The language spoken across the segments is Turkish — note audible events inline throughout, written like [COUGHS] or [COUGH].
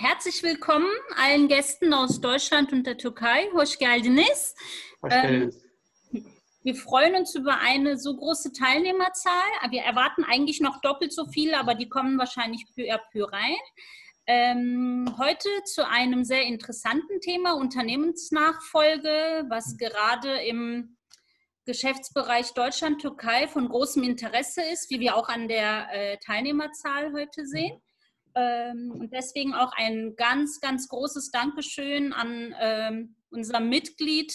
herzlich willkommen allen Gästen aus Deutschland und der Türkei. Hoş geldiniz. Hoş geldiniz. Ähm, wir freuen uns über eine so große Teilnehmerzahl. Wir erwarten eigentlich noch doppelt so viele, aber die kommen wahrscheinlich peu à peu rein. Ähm, heute zu einem sehr interessanten Thema, Unternehmensnachfolge, was gerade im Geschäftsbereich Deutschland-Türkei von großem Interesse ist, wie wir auch an der äh, Teilnehmerzahl heute sehen. Ähm, und deswegen auch ein ganz, ganz großes Dankeschön an ähm, unser Mitglied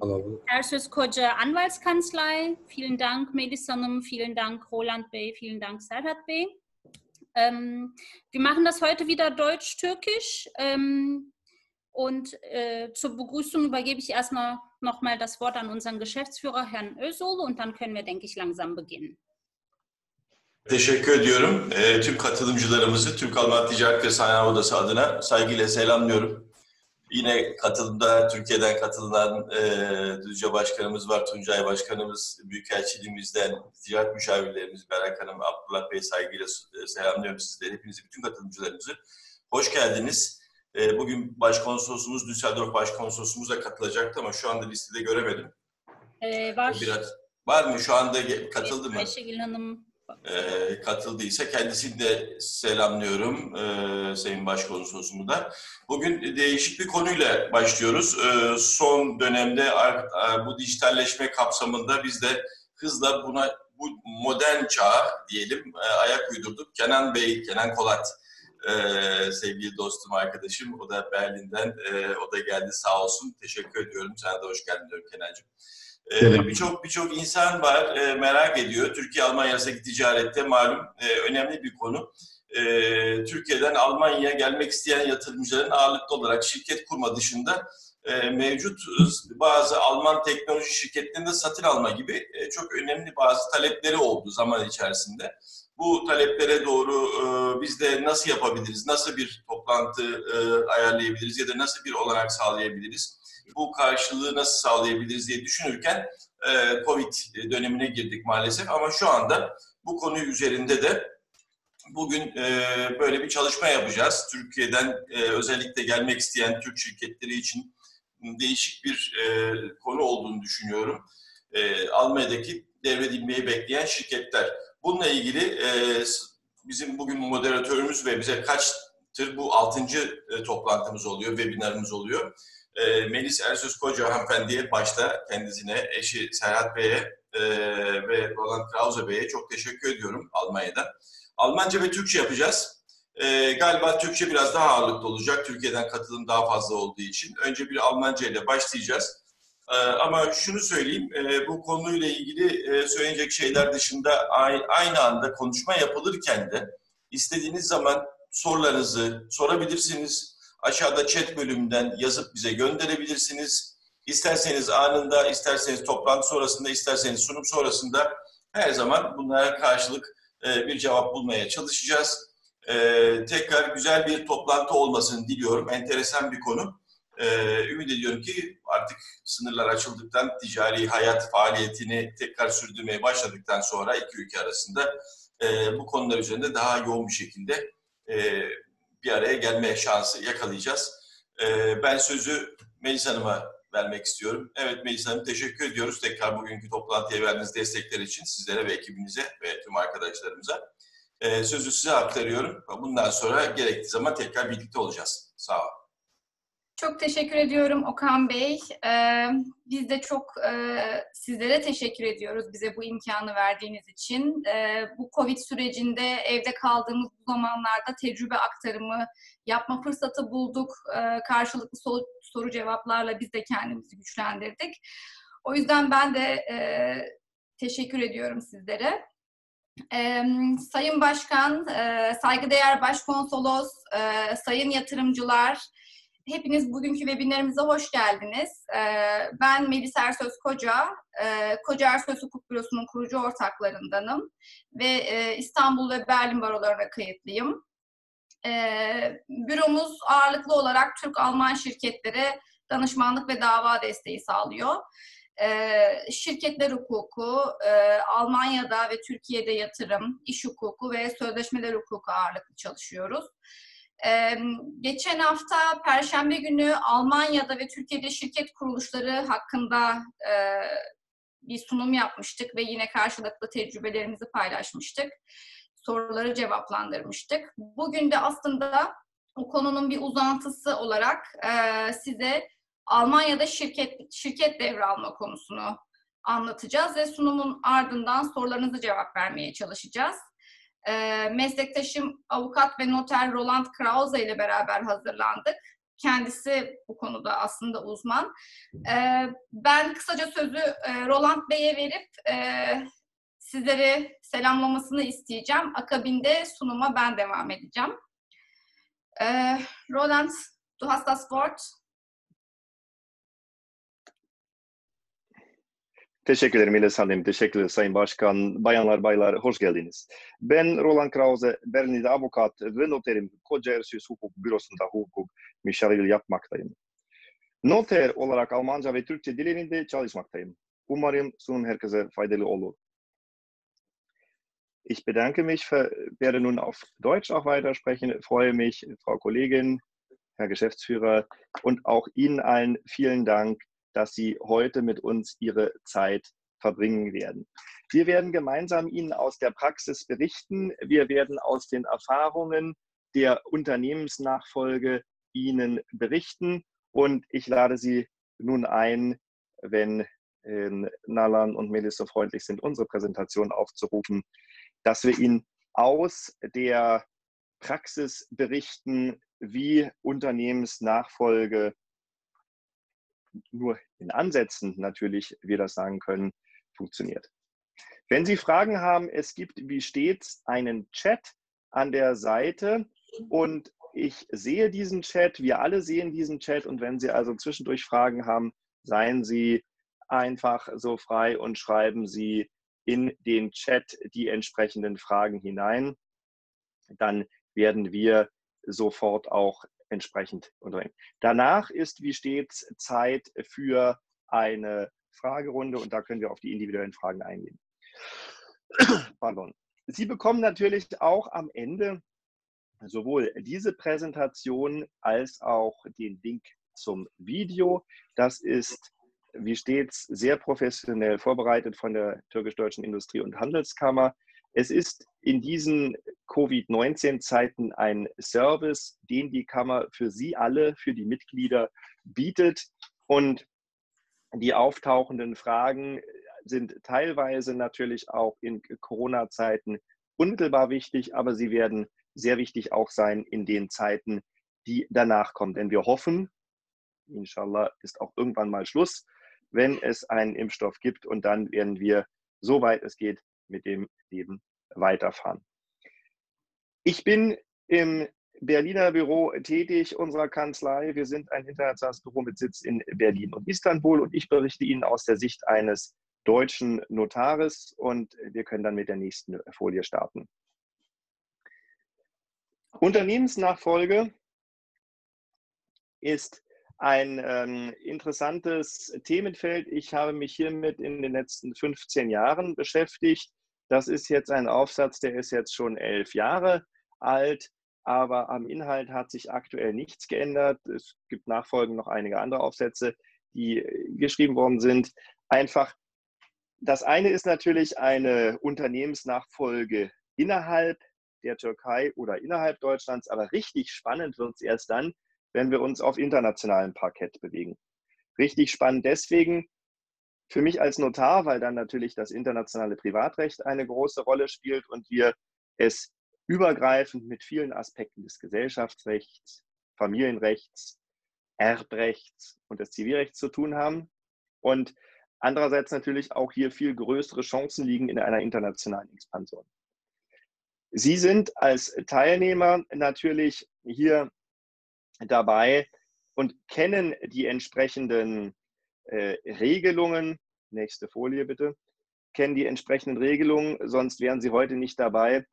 Hallo. Ersus Koca Anwaltskanzlei. Vielen Dank, Medisanum, vielen Dank, Roland Bey, vielen Dank, Serhat Bey. Ähm, wir machen das heute wieder deutsch-türkisch. Ähm, und äh, zur Begrüßung übergebe ich erstmal nochmal das Wort an unseren Geschäftsführer, Herrn Özol, und dann können wir, denke ich, langsam beginnen. Teşekkür ediyorum. E, tüm katılımcılarımızı Türk-Alman Ticaret ve Sanayi Odası adına saygıyla selamlıyorum. Yine katılımda Türkiye'den katılan e, Düzce Başkanımız var, Tuncay Başkanımız, Büyükelçiliğimizden ticaret müşavirlerimiz Berak Hanım, Abdullah Bey saygıyla e, selamlıyorum sizleri. Hepinizi, bütün katılımcılarımızı. Hoş geldiniz. E, bugün Başkonsolosumuz, Düsseldorf Başkonsolosumuz da katılacaktı ama şu anda listede göremedim. Ee, var. Biraz, var mı? Şu anda katıldı mı? Ayşegül Hanım e, katıldıysa kendisini de selamlıyorum e, Sayın Başkonsolosumu da. Bugün değişik bir konuyla başlıyoruz. E, son dönemde e, bu dijitalleşme kapsamında biz de hızla buna bu modern çağa diyelim e, ayak uydurduk. Kenan Bey, Kenan Kolat e, sevgili dostum, arkadaşım. O da Berlin'den, e, o da geldi sağ olsun. Teşekkür ediyorum. Sana da hoş geldin diyorum Kenancığım. Ee, birçok birçok insan var e, merak ediyor. Türkiye Almanya arasındaki ticarette malum e, önemli bir konu. E, Türkiye'den Almanya'ya gelmek isteyen yatırımcıların ağırlıklı olarak şirket kurma dışında mevcut bazı Alman teknoloji şirketlerinde satın alma gibi çok önemli bazı talepleri oldu zaman içerisinde. Bu taleplere doğru biz de nasıl yapabiliriz, nasıl bir toplantı ayarlayabiliriz ya da nasıl bir olanak sağlayabiliriz? Bu karşılığı nasıl sağlayabiliriz diye düşünürken e, Covid dönemine girdik maalesef. Ama şu anda bu konu üzerinde de bugün e, böyle bir çalışma yapacağız. Türkiye'den e, özellikle gelmek isteyen Türk şirketleri için değişik bir e, konu olduğunu düşünüyorum. E, Almanya'daki devredilmeyi bekleyen şirketler. Bununla ilgili e, bizim bugün moderatörümüz ve bize kaçtır bu altıncı e, toplantımız oluyor, webinarımız oluyor e, Melis Ersöz Koca hanımefendiye başta kendisine, eşi Serhat Bey'e e, ve Roland Krause Bey'e çok teşekkür ediyorum Almanya'dan. Almanca ve Türkçe yapacağız. E, galiba Türkçe biraz daha ağırlıklı olacak. Türkiye'den katılım daha fazla olduğu için. Önce bir Almanca ile başlayacağız. E, ama şunu söyleyeyim, e, bu konuyla ilgili e, söyleyecek şeyler dışında aynı anda konuşma yapılırken de istediğiniz zaman sorularınızı sorabilirsiniz Aşağıda chat bölümünden yazıp bize gönderebilirsiniz. İsterseniz anında, isterseniz toplantı sonrasında, isterseniz sunum sonrasında her zaman bunlara karşılık e, bir cevap bulmaya çalışacağız. E, tekrar güzel bir toplantı olmasını diliyorum. Enteresan bir konu. E, ümit ediyorum ki artık sınırlar açıldıktan, ticari hayat faaliyetini tekrar sürdürmeye başladıktan sonra iki ülke arasında bu konular üzerinde daha yoğun bir şekilde bir araya gelme şansı yakalayacağız. Ee, ben sözü Melis Hanım'a vermek istiyorum. Evet Melis Hanım teşekkür ediyoruz tekrar bugünkü toplantıya verdiğiniz destekler için sizlere ve ekibinize ve tüm arkadaşlarımıza. Ee, sözü size aktarıyorum. Bundan sonra gerektiği zaman tekrar birlikte olacağız. Sağ olun. Çok teşekkür ediyorum Okan Bey. Ee, biz de çok e, sizlere teşekkür ediyoruz bize bu imkanı verdiğiniz için. Ee, bu Covid sürecinde evde kaldığımız bu zamanlarda tecrübe aktarımı yapma fırsatı bulduk. Ee, karşılıklı soru, soru cevaplarla biz de kendimizi güçlendirdik. O yüzden ben de e, teşekkür ediyorum sizlere. Ee, Sayın Başkan, e, saygıdeğer Başkonsolos, e, sayın yatırımcılar, Hepiniz bugünkü webinlerimize hoş geldiniz. Ee, ben Melis Ersöz Koca, e, Koca Ersöz Hukuk Bürosu'nun kurucu ortaklarındanım ve e, İstanbul ve Berlin barolarına kayıtlıyım. Ee, büromuz ağırlıklı olarak Türk-Alman şirketlere danışmanlık ve dava desteği sağlıyor. Ee, şirketler hukuku, e, Almanya'da ve Türkiye'de yatırım, iş hukuku ve sözleşmeler hukuku ağırlıklı çalışıyoruz. Ee, geçen hafta Perşembe günü Almanya'da ve Türkiye'de şirket kuruluşları hakkında e, bir sunum yapmıştık ve yine karşılıklı tecrübelerimizi paylaşmıştık. Soruları cevaplandırmıştık. Bugün de aslında o konunun bir uzantısı olarak e, size Almanya'da şirket şirket devralma konusunu anlatacağız ve sunumun ardından sorularınızı cevap vermeye çalışacağız. E, meslektaşım avukat ve noter Roland Krause ile beraber hazırlandık. Kendisi bu konuda aslında uzman. E, ben kısaca sözü e, Roland Bey'e verip e, sizleri selamlamasını isteyeceğim. Akabinde sunuma ben devam edeceğim. E, Roland, du hast das Wort. Teşekkür ederim İlyas Hanım. Teşekkür ederim Sayın Başkan. Bayanlar, baylar hoş geldiniz. Ben Roland Krause, Berlin'de avukat ve noterim. Koca Ersius Hukuk Bürosu'nda hukuk müşavir yapmaktayım. Noter olarak Almanca ve Türkçe dillerinde çalışmaktayım. Umarım sunum herkese faydalı olur. Ich bedanke mich, werde nun auf Deutsch auch weitersprechen. Freue mich, Frau Kollegin, Herr Geschäftsführer und auch Ihnen allen vielen Dank dass Sie heute mit uns Ihre Zeit verbringen werden. Wir werden gemeinsam Ihnen aus der Praxis berichten. Wir werden aus den Erfahrungen der Unternehmensnachfolge Ihnen berichten. Und ich lade Sie nun ein, wenn äh, Nalan und Melis so freundlich sind, unsere Präsentation aufzurufen, dass wir Ihnen aus der Praxis berichten, wie Unternehmensnachfolge nur in Ansätzen natürlich wir das sagen können, funktioniert. Wenn Sie Fragen haben, es gibt wie stets einen Chat an der Seite und ich sehe diesen Chat, wir alle sehen diesen Chat und wenn Sie also zwischendurch Fragen haben, seien Sie einfach so frei und schreiben Sie in den Chat die entsprechenden Fragen hinein. Dann werden wir sofort auch entsprechend unternehmen. Danach ist wie stets Zeit für eine Fragerunde und da können wir auf die individuellen Fragen eingehen. Pardon. Sie bekommen natürlich auch am Ende sowohl diese Präsentation als auch den Link zum Video. Das ist wie stets sehr professionell vorbereitet von der türkisch-deutschen Industrie- und Handelskammer. Es ist in diesen Covid-19-Zeiten ein Service, den die Kammer für Sie alle, für die Mitglieder bietet. Und die auftauchenden Fragen sind teilweise natürlich auch in Corona-Zeiten unmittelbar wichtig, aber sie werden sehr wichtig auch sein in den Zeiten, die danach kommen. Denn wir hoffen, inshallah ist auch irgendwann mal Schluss, wenn es einen Impfstoff gibt und dann werden wir, soweit es geht, mit dem Leben weiterfahren. Ich bin im Berliner Büro tätig, unserer Kanzlei. Wir sind ein internationales Büro mit Sitz in Berlin und Istanbul und ich berichte Ihnen aus der Sicht eines deutschen Notares und wir können dann mit der nächsten Folie starten. Unternehmensnachfolge ist ein ähm, interessantes Themenfeld. Ich habe mich hiermit in den letzten 15 Jahren beschäftigt das ist jetzt ein Aufsatz, der ist jetzt schon elf Jahre alt, aber am Inhalt hat sich aktuell nichts geändert. Es gibt nachfolgend noch einige andere Aufsätze, die geschrieben worden sind. Einfach, das eine ist natürlich eine Unternehmensnachfolge innerhalb der Türkei oder innerhalb Deutschlands, aber richtig spannend wird es erst dann, wenn wir uns auf internationalem Parkett bewegen. Richtig spannend deswegen, für mich als Notar, weil dann natürlich das internationale Privatrecht eine große Rolle spielt und wir es übergreifend mit vielen Aspekten des Gesellschaftsrechts, Familienrechts, Erbrechts und des Zivilrechts zu tun haben. Und andererseits natürlich auch hier viel größere Chancen liegen in einer internationalen Expansion. Sie sind als Teilnehmer natürlich hier dabei und kennen die entsprechenden äh, Regelungen, nächste Folie bitte, kennen die entsprechenden Regelungen, sonst wären Sie heute nicht dabei.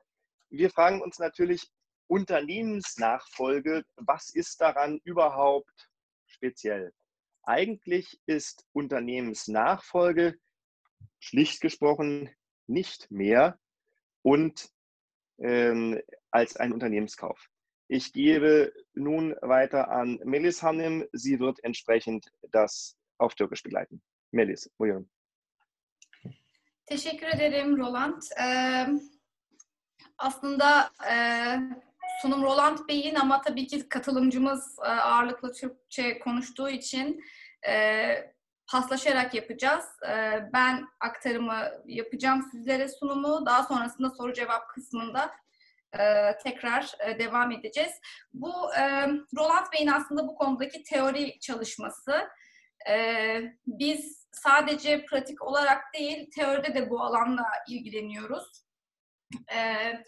Wir fragen uns natürlich Unternehmensnachfolge, was ist daran überhaupt speziell? Eigentlich ist Unternehmensnachfolge schlicht gesprochen nicht mehr und ähm, als ein Unternehmenskauf. Ich gebe nun weiter an Melis Hanım. Sie wird entsprechend das auf Türkisch begleiten. Melis, buyurun. Teşekkür ederim Roland. Ee, aslında e, sunum Roland Bey'in ama tabii ki katılımcımız e, ağırlıklı Türkçe konuştuğu için e, paslaşarak yapacağız. E, ben aktarımı yapacağım sizlere sunumu. Daha sonrasında soru cevap kısmında e, tekrar e, devam edeceğiz. Bu e, Roland Bey'in aslında bu konudaki teori çalışması. E, biz sadece pratik olarak değil, teoride de bu alanla ilgileniyoruz. Evet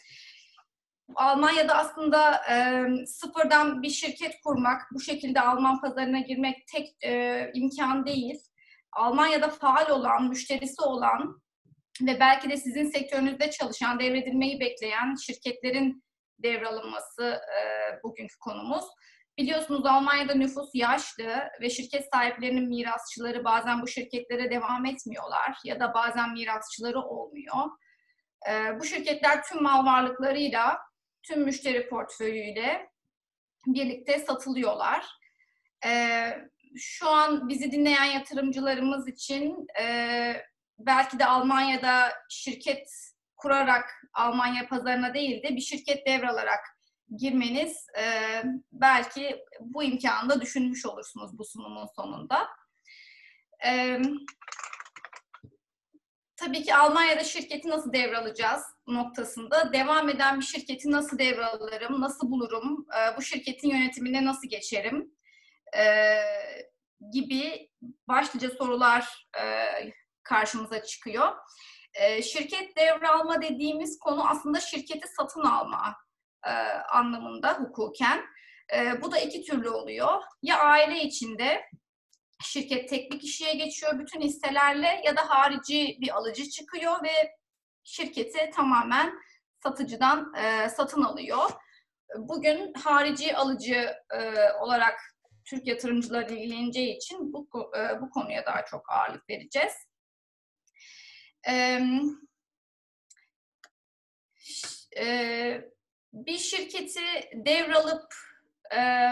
Almanya'da aslında e, sıfırdan bir şirket kurmak, bu şekilde Alman pazarına girmek tek e, imkan değil. Almanya'da faal olan, müşterisi olan ve belki de sizin sektörünüzde çalışan, devredilmeyi bekleyen şirketlerin devralınması e, bugünkü konumuz. Biliyorsunuz Almanya'da nüfus yaşlı ve şirket sahiplerinin mirasçıları bazen bu şirketlere devam etmiyorlar ya da bazen mirasçıları olmuyor. E, bu şirketler tüm mal varlıklarıyla tüm müşteri portföyüyle birlikte satılıyorlar. Ee, şu an bizi dinleyen yatırımcılarımız için e, belki de Almanya'da şirket kurarak Almanya pazarına değil de bir şirket devralarak girmeniz e, belki bu imkanı da düşünmüş olursunuz bu sunumun sonunda. Evet tabii ki Almanya'da şirketi nasıl devralacağız noktasında devam eden bir şirketi nasıl devralırım, nasıl bulurum, e, bu şirketin yönetimine nasıl geçerim e, gibi başlıca sorular e, karşımıza çıkıyor. Şirket devralma dediğimiz konu aslında şirketi satın alma anlamında hukuken. Bu da iki türlü oluyor. Ya aile içinde şirket tek bir kişiye geçiyor bütün hisselerle ya da harici bir alıcı çıkıyor ve şirketi tamamen satıcıdan e, satın alıyor. Bugün harici alıcı e, olarak Türk yatırımcıları ilgileneceği için bu, e, bu konuya daha çok ağırlık vereceğiz. E, e, bir şirketi devralıp e,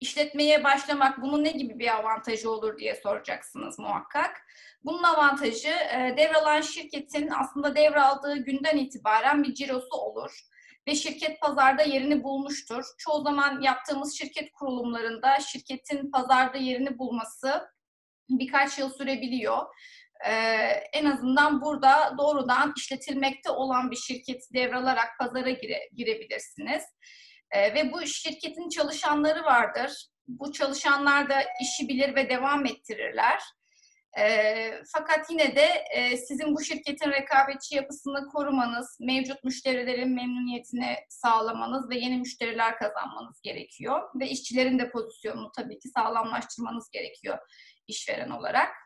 işletmeye başlamak bunun ne gibi bir avantajı olur diye soracaksınız muhakkak. Bunun avantajı e, devralan şirketin aslında devraldığı günden itibaren bir cirosu olur ve şirket pazarda yerini bulmuştur. Çoğu zaman yaptığımız şirket kurulumlarında şirketin pazarda yerini bulması birkaç yıl sürebiliyor. Ee, en azından burada doğrudan işletilmekte olan bir şirketi devralarak pazara gire, girebilirsiniz. E, ve bu şirketin çalışanları vardır. Bu çalışanlar da işi bilir ve devam ettirirler. E, fakat yine de e, sizin bu şirketin rekabetçi yapısını korumanız, mevcut müşterilerin memnuniyetini sağlamanız ve yeni müşteriler kazanmanız gerekiyor. Ve işçilerin de pozisyonunu tabii ki sağlamlaştırmanız gerekiyor işveren olarak.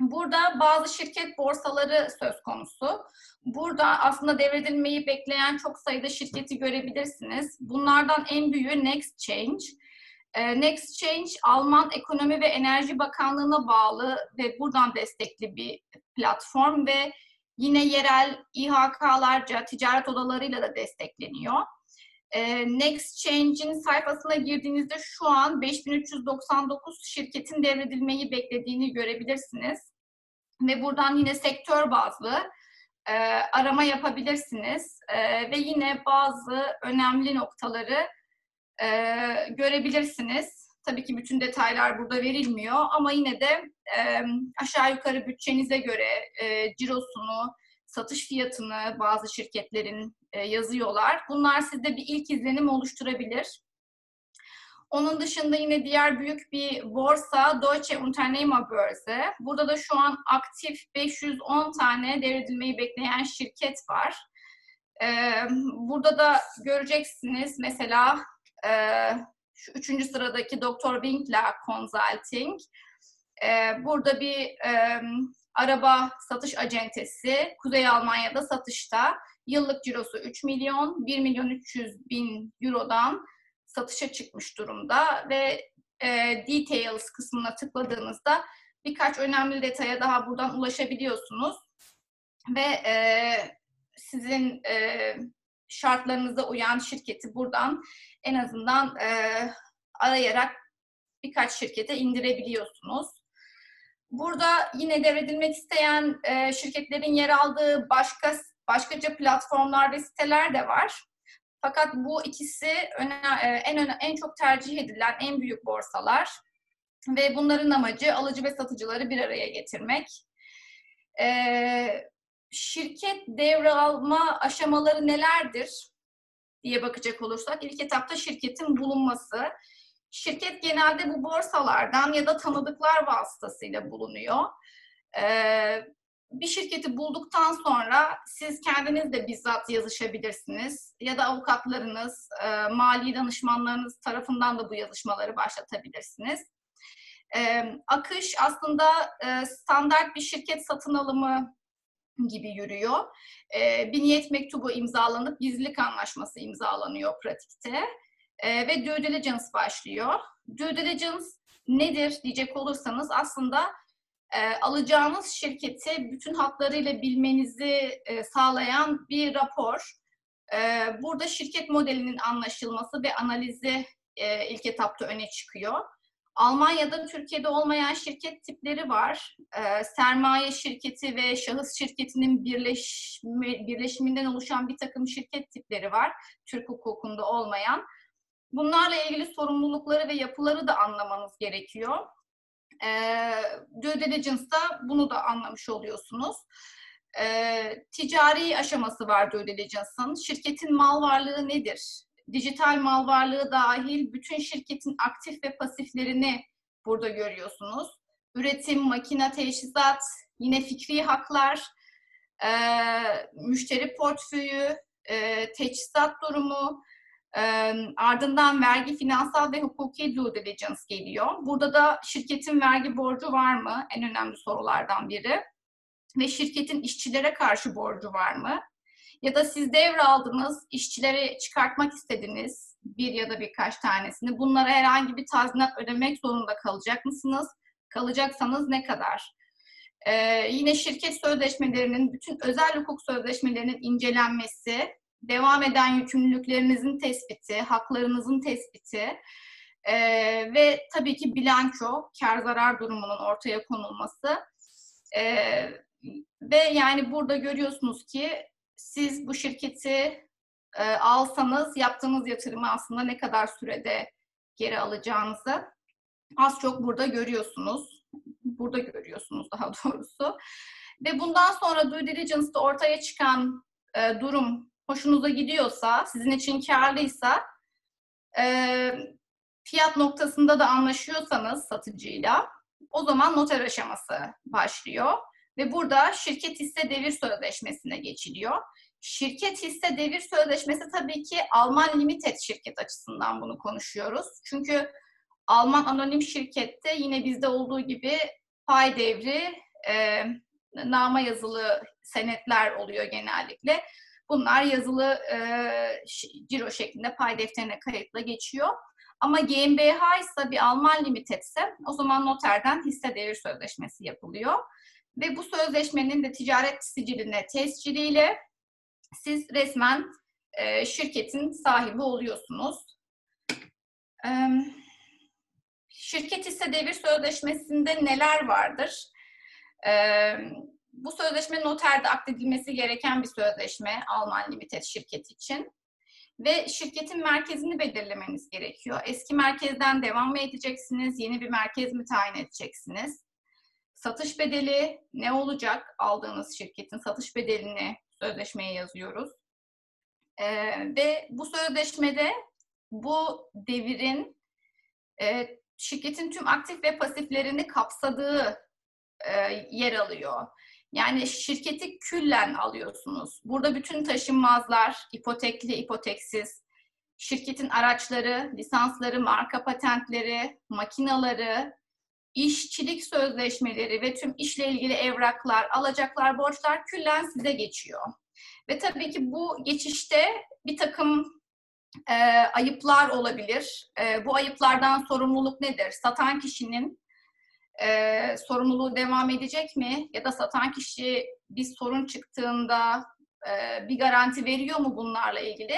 Burada bazı şirket borsaları söz konusu. Burada aslında devredilmeyi bekleyen çok sayıda şirketi görebilirsiniz. Bunlardan en büyüğü Next Change. Ee, Next Change Alman Ekonomi ve Enerji Bakanlığı'na bağlı ve buradan destekli bir platform ve yine yerel İHK'larca, ticaret odalarıyla da destekleniyor. Ee, Next Change'in sayfasına girdiğinizde şu an 5399 şirketin devredilmeyi beklediğini görebilirsiniz. Ve buradan yine sektör bazlı e, arama yapabilirsiniz. E, ve yine bazı önemli noktaları e, görebilirsiniz. Tabii ki bütün detaylar burada verilmiyor ama yine de aşağı yukarı bütçenize göre e, cirosunu, satış fiyatını bazı şirketlerin e, yazıyorlar. Bunlar sizde bir ilk izlenim oluşturabilir. Onun dışında yine diğer büyük bir borsa Deutsche Unternehmer Börse. Burada da şu an aktif 510 tane devredilmeyi bekleyen şirket var. Ee, burada da göreceksiniz mesela e, şu üçüncü sıradaki Dr. Winkler Consulting. Burada bir e, araba satış acentesi Kuzey Almanya'da satışta. Yıllık cirosu 3 milyon, 1 milyon 300 bin eurodan satışa çıkmış durumda ve e, details kısmına tıkladığınızda birkaç önemli detaya daha buradan ulaşabiliyorsunuz ve e, sizin e, şartlarınıza uyan şirketi buradan en azından e, arayarak birkaç şirkete indirebiliyorsunuz. Burada yine devredilmek isteyen e, şirketlerin yer aldığı başka başkaca platformlar ve siteler de var. Fakat bu ikisi öne, e, en öne, en çok tercih edilen en büyük borsalar ve bunların amacı alıcı ve satıcıları bir araya getirmek. Ee, şirket devralma aşamaları nelerdir diye bakacak olursak ilk etapta şirketin bulunması. Şirket genelde bu borsalardan ya da tanıdıklar vasıtasıyla bulunuyor. Ee, bir şirketi bulduktan sonra siz kendiniz de bizzat yazışabilirsiniz ya da avukatlarınız, e, mali danışmanlarınız tarafından da bu yazışmaları başlatabilirsiniz. E, akış aslında e, standart bir şirket satın alımı gibi yürüyor. E, bir niyet mektubu imzalanıp gizlilik anlaşması imzalanıyor pratikte e, ve due diligence başlıyor. Due diligence nedir diyecek olursanız aslında e, alacağınız şirketi bütün hatlarıyla bilmenizi e, sağlayan bir rapor. E, burada şirket modelinin anlaşılması ve analizi e, ilk etapta öne çıkıyor. Almanya'da Türkiye'de olmayan şirket tipleri var. E, sermaye şirketi ve şahıs şirketinin birleşme, birleşiminden oluşan bir takım şirket tipleri var. Türk hukukunda olmayan. Bunlarla ilgili sorumlulukları ve yapıları da anlamanız gerekiyor. E, due diligence'da bunu da anlamış oluyorsunuz. E, ticari aşaması var due diligence'ın. Şirketin mal varlığı nedir? Dijital mal varlığı dahil bütün şirketin aktif ve pasiflerini burada görüyorsunuz. Üretim, makine, teşhizat, yine fikri haklar, e, müşteri portföyü, e, teçhizat durumu, ardından vergi, finansal ve hukuki due diligence geliyor. Burada da şirketin vergi borcu var mı? En önemli sorulardan biri. Ve şirketin işçilere karşı borcu var mı? Ya da siz devraldınız, işçilere çıkartmak istediniz bir ya da birkaç tanesini. Bunlara herhangi bir tazminat ödemek zorunda kalacak mısınız? Kalacaksanız ne kadar? Ee, yine şirket sözleşmelerinin, bütün özel hukuk sözleşmelerinin incelenmesi, devam eden yükümlülüklerinizin tespiti, haklarınızın tespiti e, ve tabii ki bilanço, kar zarar durumunun ortaya konulması. E, ve yani burada görüyorsunuz ki siz bu şirketi e, alsanız yaptığınız yatırımı aslında ne kadar sürede geri alacağınızı az çok burada görüyorsunuz. Burada görüyorsunuz daha doğrusu. Ve bundan sonra due diligence'da ortaya çıkan e, durum hoşunuza gidiyorsa, sizin için karlıysa e, fiyat noktasında da anlaşıyorsanız satıcıyla o zaman noter aşaması başlıyor. Ve burada şirket hisse devir sözleşmesine geçiliyor. Şirket hisse devir sözleşmesi tabii ki Alman Limited şirket açısından bunu konuşuyoruz. Çünkü Alman anonim şirkette yine bizde olduğu gibi pay devri, e, nama yazılı senetler oluyor genellikle. Bunlar yazılı e, ciro şeklinde pay defterine kayıtla geçiyor. Ama GmbH ise bir Alman limited ise o zaman noterden hisse devir sözleşmesi yapılıyor. Ve bu sözleşmenin de ticaret siciline tesciliyle siz resmen e, şirketin sahibi oluyorsunuz. E, şirket ise devir sözleşmesinde neler vardır? E, bu sözleşme noterde akdedilmesi gereken bir sözleşme Alman Limited şirket için. Ve şirketin merkezini belirlemeniz gerekiyor. Eski merkezden devam mı edeceksiniz? Yeni bir merkez mi tayin edeceksiniz? Satış bedeli ne olacak? Aldığınız şirketin satış bedelini sözleşmeye yazıyoruz. Ee, ve bu sözleşmede bu devirin e, şirketin tüm aktif ve pasiflerini kapsadığı e, yer alıyor. Yani şirketi küllen alıyorsunuz. Burada bütün taşınmazlar, ipotekli, ipoteksiz, şirketin araçları, lisansları, marka patentleri, makinaları, işçilik sözleşmeleri ve tüm işle ilgili evraklar, alacaklar, borçlar küllen size geçiyor. Ve tabii ki bu geçişte bir takım e, ayıplar olabilir. E, bu ayıplardan sorumluluk nedir? Satan kişinin e, sorumluluğu devam edecek mi? Ya da satan kişi bir sorun çıktığında e, bir garanti veriyor mu bunlarla ilgili?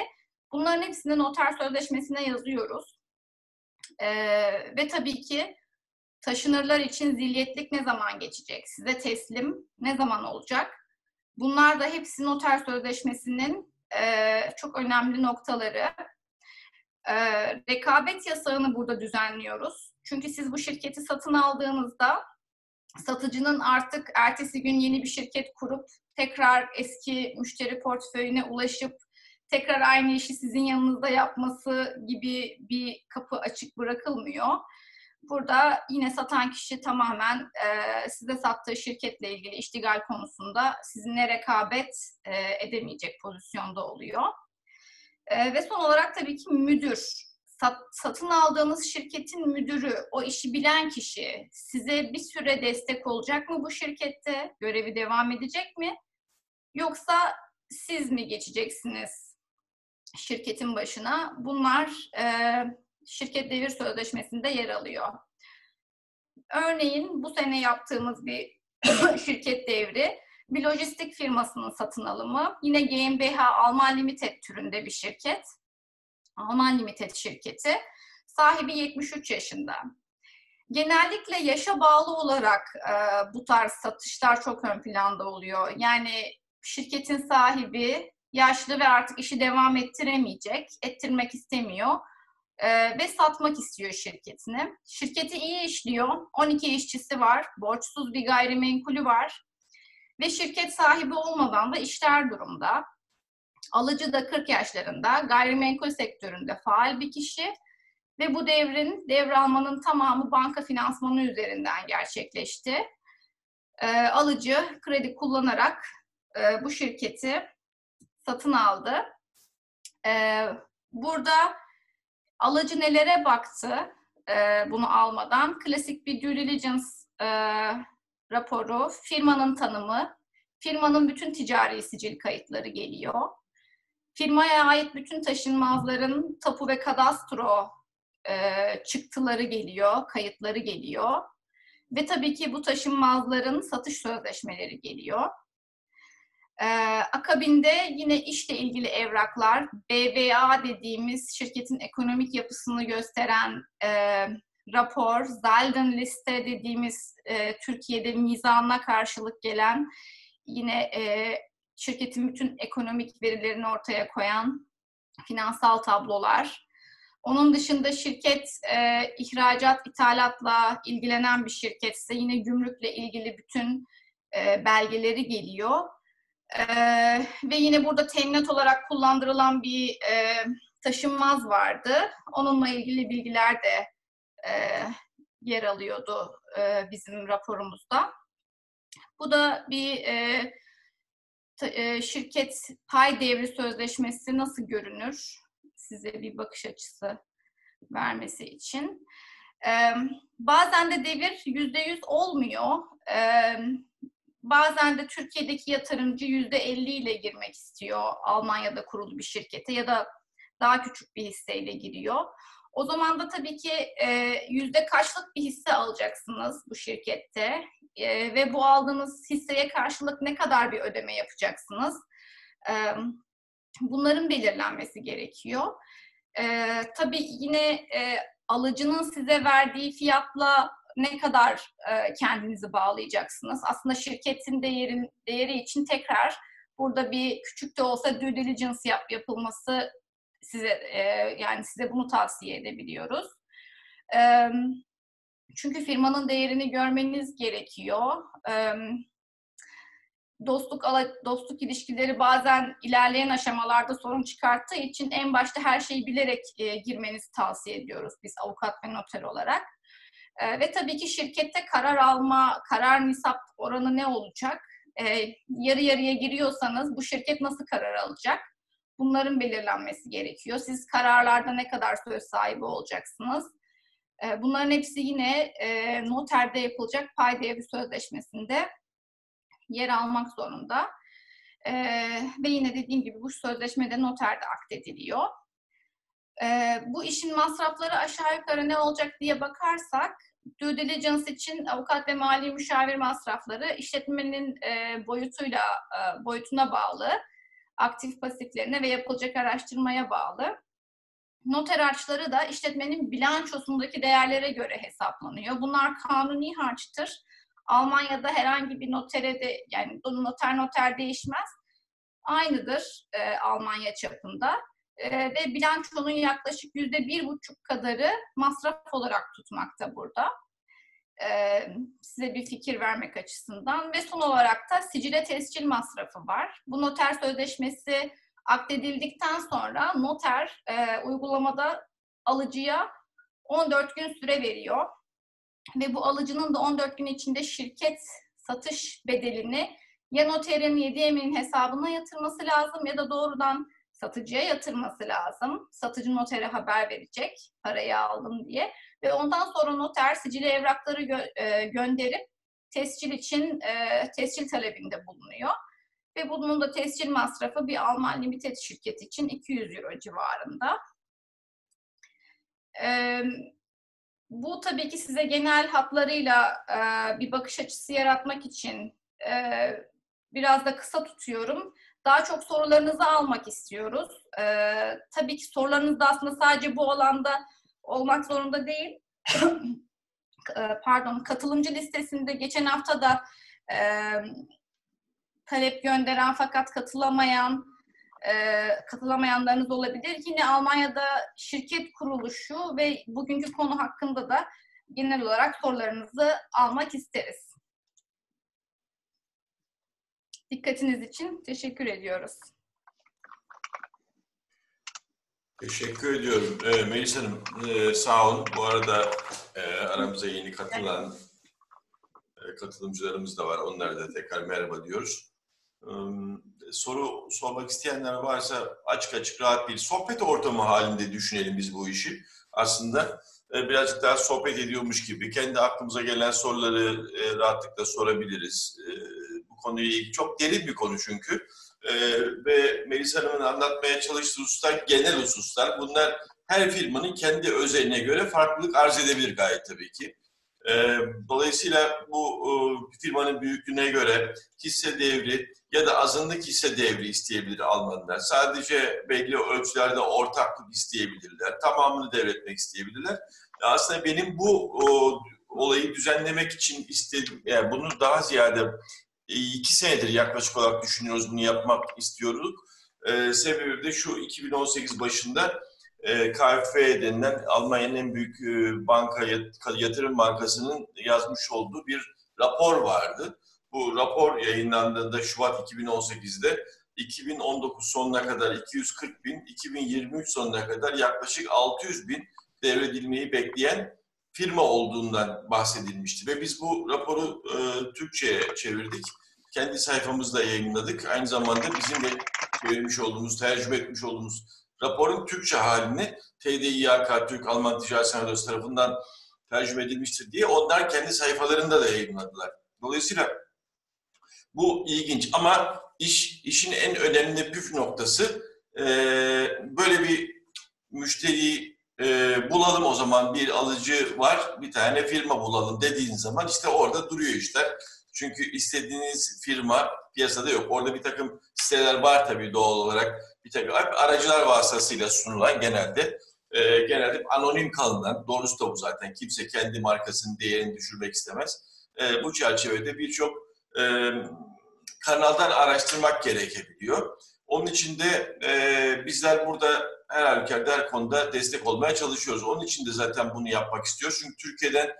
Bunların hepsini noter sözleşmesine yazıyoruz. E, ve tabii ki taşınırlar için zilyetlik ne zaman geçecek? Size teslim ne zaman olacak? Bunlar da hepsi noter sözleşmesinin e, çok önemli noktaları. E, rekabet yasağını burada düzenliyoruz. Çünkü siz bu şirketi satın aldığınızda satıcının artık ertesi gün yeni bir şirket kurup tekrar eski müşteri portföyüne ulaşıp tekrar aynı işi sizin yanınızda yapması gibi bir kapı açık bırakılmıyor. Burada yine satan kişi tamamen e, size sattığı şirketle ilgili iştigal konusunda sizinle rekabet e, edemeyecek pozisyonda oluyor. E, ve son olarak tabii ki müdür. Sat, satın aldığınız şirketin müdürü, o işi bilen kişi size bir süre destek olacak mı bu şirkette? Görevi devam edecek mi? Yoksa siz mi geçeceksiniz şirketin başına? Bunlar e, şirket devir sözleşmesinde yer alıyor. Örneğin bu sene yaptığımız bir [COUGHS] şirket devri bir lojistik firmasının satın alımı. Yine GmbH Alman Limited türünde bir şirket. Alman Limited şirketi. Sahibi 73 yaşında. Genellikle yaşa bağlı olarak e, bu tarz satışlar çok ön planda oluyor. Yani şirketin sahibi yaşlı ve artık işi devam ettiremeyecek, ettirmek istemiyor e, ve satmak istiyor şirketini. Şirketi iyi işliyor, 12 işçisi var, borçsuz bir gayrimenkulü var ve şirket sahibi olmadan da işler durumda. Alıcı da 40 yaşlarında, gayrimenkul sektöründe faal bir kişi ve bu devrin, devralmanın tamamı banka finansmanı üzerinden gerçekleşti. E, alıcı kredi kullanarak e, bu şirketi satın aldı. E, burada alıcı nelere baktı e, bunu almadan? Klasik bir due diligence e, raporu, firmanın tanımı, firmanın bütün ticari sicil kayıtları geliyor. Firmaya ait bütün taşınmazların tapu ve kadastro e, çıktıları geliyor, kayıtları geliyor. Ve tabii ki bu taşınmazların satış sözleşmeleri geliyor. Ee, akabinde yine işle ilgili evraklar, BVA dediğimiz şirketin ekonomik yapısını gösteren e, rapor, Zalden liste dediğimiz e, Türkiye'de mizanına karşılık gelen yine e, şirketin bütün ekonomik verilerini ortaya koyan finansal tablolar. Onun dışında şirket e, ihracat, ithalatla ilgilenen bir şirketse yine gümrükle ilgili bütün e, belgeleri geliyor. Ee, ve yine burada teminat olarak kullandırılan bir e, taşınmaz vardı. Onunla ilgili bilgiler de e, yer alıyordu e, bizim raporumuzda. Bu da bir e, e, şirket pay devri sözleşmesi nasıl görünür? Size bir bakış açısı vermesi için. E, bazen de devir yüzde yüz olmuyor. E, bazen de Türkiye'deki yatırımcı yüzde elli ile girmek istiyor Almanya'da kurulu bir şirkete ya da daha küçük bir hisseyle giriyor. O zaman da tabii ki e, yüzde kaçlık bir hisse alacaksınız bu şirkette e, ve bu aldığınız hisseye karşılık ne kadar bir ödeme yapacaksınız? E, bunların belirlenmesi gerekiyor. E, tabii yine e, alıcının size verdiği fiyatla ne kadar e, kendinizi bağlayacaksınız? Aslında şirketin değerin, değeri için tekrar burada bir küçük de olsa due diligence yap, yapılması size e, yani size bunu tavsiye edebiliyoruz. E, çünkü firmanın değerini görmeniz gerekiyor. E, dostluk dostluk ilişkileri bazen ilerleyen aşamalarda sorun çıkarttığı için en başta her şeyi bilerek e, girmenizi tavsiye ediyoruz biz avukat ve noter olarak. E, ve tabii ki şirkette karar alma, karar nisap oranı ne olacak? E, yarı yarıya giriyorsanız bu şirket nasıl karar alacak? Bunların belirlenmesi gerekiyor. Siz kararlarda ne kadar söz sahibi olacaksınız? E, bunların hepsi yine e, noterde yapılacak pay devri sözleşmesinde yer almak zorunda. E, ve yine dediğim gibi bu sözleşmede noterde akdediliyor. E, bu işin masrafları aşağı yukarı ne olacak diye bakarsak due diligence için avukat ve mali müşavir masrafları işletmenin e, boyutuyla e, boyutuna bağlı. Aktif pasiflerine ve yapılacak araştırmaya bağlı. Noter harçları da işletmenin bilançosundaki değerlere göre hesaplanıyor. Bunlar kanuni harçtır. Almanya'da herhangi bir notere de yani noter noter değişmez. Aynıdır e, Almanya çapında. E, ve bilançonun yaklaşık yüzde bir buçuk kadarı masraf olarak tutmakta burada. Size bir fikir vermek açısından. Ve son olarak da sicile tescil masrafı var. Bu noter sözleşmesi akdedildikten sonra noter uygulamada alıcıya 14 gün süre veriyor. Ve bu alıcının da 14 gün içinde şirket satış bedelini ya noterin 7 emin hesabına yatırması lazım ya da doğrudan satıcıya yatırması lazım. Satıcı notere haber verecek parayı aldım diye. Ve ondan sonra noter sicili evrakları gö- e, gönderip tescil için e, tescil talebinde bulunuyor. Ve bunun da tescil masrafı bir Alman limited şirket için 200 euro civarında. E, bu tabii ki size genel hatlarıyla e, bir bakış açısı yaratmak için e, biraz da kısa tutuyorum. Daha çok sorularınızı almak istiyoruz. E, tabii ki sorularınız da aslında sadece bu alanda olmak zorunda değil. [COUGHS] Pardon, katılımcı listesinde geçen hafta da e, talep gönderen fakat katılamayan e, katılamayanlarınız olabilir. Yine Almanya'da şirket kuruluşu ve bugünkü konu hakkında da genel olarak sorularınızı almak isteriz. Dikkatiniz için teşekkür ediyoruz. Teşekkür ediyorum. Ee, Melis Hanım e, sağ olun. Bu arada e, aramıza yeni katılan e, katılımcılarımız da var. Onlara da tekrar merhaba diyoruz. E, soru sormak isteyenler varsa açık açık rahat bir sohbet ortamı halinde düşünelim biz bu işi. Aslında e, birazcık daha sohbet ediyormuş gibi kendi aklımıza gelen soruları e, rahatlıkla sorabiliriz. E, bu konuyu çok derin bir konu çünkü. Ee, ve Melis Hanım'ın anlatmaya çalıştığı hususlar genel hususlar. Bunlar her firmanın kendi özeline göre farklılık arz edebilir gayet tabii ki. Ee, dolayısıyla bu e, firmanın büyüklüğüne göre hisse devri ya da azınlık hisse devri isteyebilir Almanlar. Sadece belli ölçülerde ortaklık isteyebilirler. Tamamını devretmek isteyebilirler. Aslında benim bu o, olayı düzenlemek için istedim, yani bunu daha ziyade e, iki senedir yaklaşık olarak düşünüyoruz bunu yapmak istiyoruz. E, sebebi de şu 2018 başında e, KfW denilen Almanya'nın en büyük e, banka yatırım bankasının yazmış olduğu bir rapor vardı. Bu rapor yayınlandığında Şubat 2018'de 2019 sonuna kadar 240 bin, 2023 sonuna kadar yaklaşık 600 bin devredilmeyi bekleyen firma olduğundan bahsedilmişti. Ve biz bu raporu e, Türkçe'ye çevirdik kendi sayfamızda yayınladık. Aynı zamanda bizim de çevirmiş olduğumuz, tercüme etmiş olduğumuz raporun Türkçe halini TDİAK, Türk Alman Ticaret Sanayi tarafından tercüme edilmiştir diye onlar kendi sayfalarında da yayınladılar. Dolayısıyla bu ilginç ama iş işin en önemli püf noktası e, böyle bir müşteri e, bulalım o zaman bir alıcı var bir tane firma bulalım dediğin zaman işte orada duruyor işler. Çünkü istediğiniz firma piyasada yok. Orada bir takım siteler var tabii doğal olarak. Bir takım aracılar vasıtasıyla sunulan genelde e, genelde anonim kalınan, doğrusu da bu zaten. Kimse kendi markasının değerini düşürmek istemez. E, bu çerçevede birçok e, kanaldan araştırmak gerekebiliyor. Onun için de e, bizler burada her halükarda her konuda destek olmaya çalışıyoruz. Onun için de zaten bunu yapmak istiyoruz. Çünkü Türkiye'den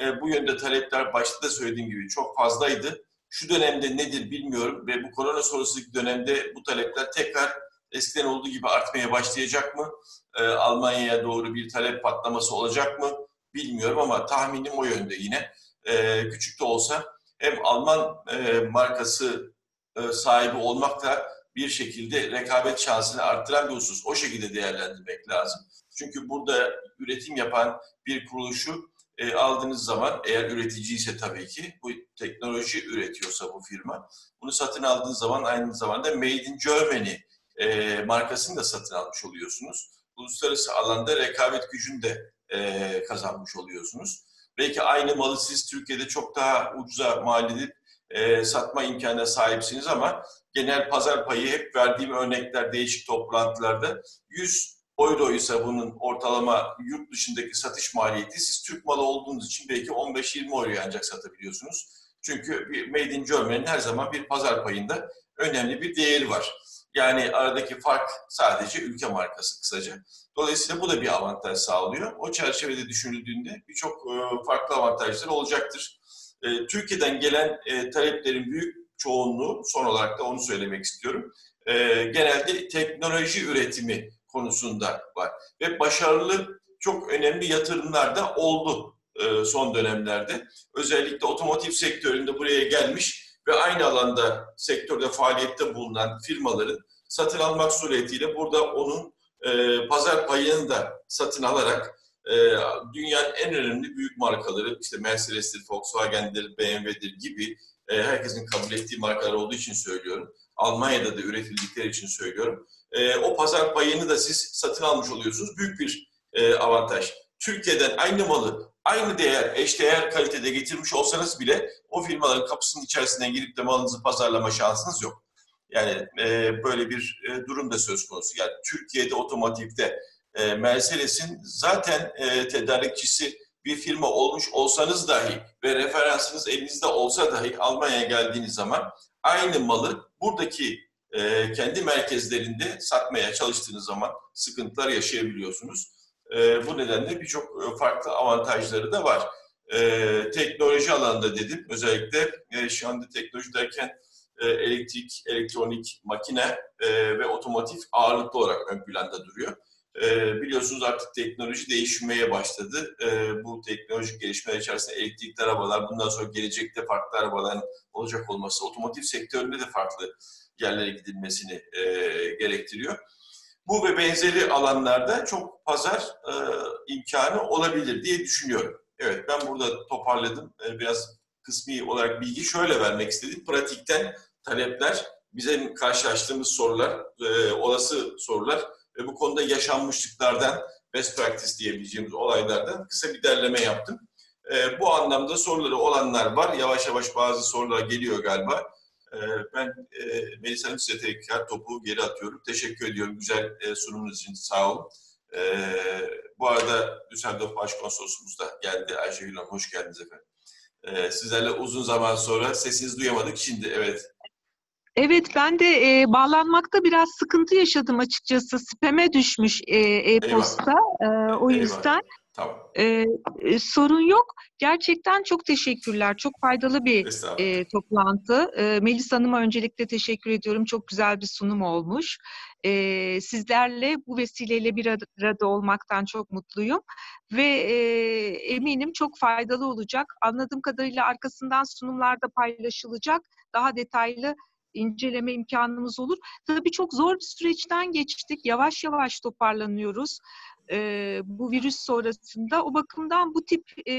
e, bu yönde talepler başta da söylediğim gibi çok fazlaydı. Şu dönemde nedir bilmiyorum ve bu korona sonrası dönemde bu talepler tekrar eskiden olduğu gibi artmaya başlayacak mı? E, Almanya'ya doğru bir talep patlaması olacak mı? Bilmiyorum ama tahminim o yönde yine. E, küçük de olsa hem Alman e, markası e, sahibi olmakla bir şekilde rekabet şansını arttıran bir husus. O şekilde değerlendirmek lazım. Çünkü burada üretim yapan bir kuruluşu e, aldığınız zaman eğer üretici ise tabii ki bu teknoloji üretiyorsa bu firma bunu satın aldığınız zaman aynı zamanda Made in Germany e, markasını da satın almış oluyorsunuz. Uluslararası alanda rekabet gücünü de e, kazanmış oluyorsunuz. Belki aynı malı siz Türkiye'de çok daha ucuza mal edip e, satma imkanına sahipsiniz ama genel pazar payı hep verdiğim örnekler değişik toplantılarda 100 euro ise bunun ortalama yurt dışındaki satış maliyeti siz Türk malı olduğunuz için belki 15-20 euroya ancak satabiliyorsunuz. Çünkü Made in Germany'nin her zaman bir pazar payında önemli bir değeri var. Yani aradaki fark sadece ülke markası kısaca. Dolayısıyla bu da bir avantaj sağlıyor. O çerçevede düşünüldüğünde birçok e, farklı avantajlar olacaktır. E, Türkiye'den gelen e, taleplerin büyük çoğunluğu, son olarak da onu söylemek istiyorum, genelde teknoloji üretimi konusunda var. Ve başarılı çok önemli yatırımlar da oldu son dönemlerde. Özellikle otomotiv sektöründe buraya gelmiş ve aynı alanda sektörde faaliyette bulunan firmaların satın almak suretiyle burada onun e, pazar payını da satın alarak e, dünyanın en önemli büyük markaları işte Mercedes'tir, Volkswagen'dir, BMW'dir gibi e, herkesin kabul ettiği markalar olduğu için söylüyorum. Almanya'da da üretildikleri için söylüyorum. E, o pazar payını da siz satın almış oluyorsunuz. Büyük bir e, avantaj. Türkiye'den aynı malı aynı değer, eşdeğer kalitede getirmiş olsanız bile o firmaların kapısının içerisinden girip de malınızı pazarlama şansınız yok. Yani e, böyle bir e, durum da söz konusu. Yani Türkiye'de otomotivde e, Mercedes'in zaten e, tedarikçisi bir firma olmuş olsanız dahi ve referansınız elinizde olsa dahi Almanya'ya geldiğiniz zaman aynı malı buradaki e, kendi merkezlerinde satmaya çalıştığınız zaman sıkıntılar yaşayabiliyorsunuz. E, bu nedenle birçok e, farklı avantajları da var. E, teknoloji alanında dedim. Özellikle e, şu anda teknoloji derken e, elektrik, elektronik, makine e, ve otomotiv ağırlıklı olarak ön planda duruyor. E, biliyorsunuz artık teknoloji değişmeye başladı. E, bu teknolojik gelişmeler içerisinde elektrikli arabalar, bundan sonra gelecekte farklı arabaların olacak olması, otomotiv sektöründe de farklı yerlere gidilmesini e, gerektiriyor. Bu ve benzeri alanlarda çok pazar e, imkanı olabilir diye düşünüyorum. Evet ben burada toparladım. E, biraz kısmi olarak bilgi şöyle vermek istedim. Pratikten talepler, bize karşılaştığımız sorular, e, olası sorular ve bu konuda yaşanmışlıklardan, best practice diyebileceğimiz olaylardan kısa bir derleme yaptım. E, bu anlamda soruları olanlar var. Yavaş yavaş bazı sorular geliyor galiba. E, ben e, Melisa Hanım size tekrar topu geri atıyorum. Teşekkür ediyorum güzel e, sunumunuz için. Sağ olun. E, bu arada Düsseldorf Başkonsolosumuz da geldi. Ayşegül Hanım hoş geldiniz efendim. E, sizlerle uzun zaman sonra sesinizi duyamadık. Şimdi evet Evet ben de e, bağlanmakta biraz sıkıntı yaşadım açıkçası. Spam'e düşmüş e, e-posta. E, o yüzden tamam. e, e, sorun yok. Gerçekten çok teşekkürler. Çok faydalı bir e, toplantı. E, Melis Hanım'a öncelikle teşekkür ediyorum. Çok güzel bir sunum olmuş. E, sizlerle bu vesileyle bir arada olmaktan çok mutluyum. Ve e, eminim çok faydalı olacak. Anladığım kadarıyla arkasından sunumlarda paylaşılacak. Daha detaylı inceleme imkanımız olur. Tabii çok zor bir süreçten geçtik. Yavaş yavaş toparlanıyoruz e, bu virüs sonrasında. O bakımdan bu tip e,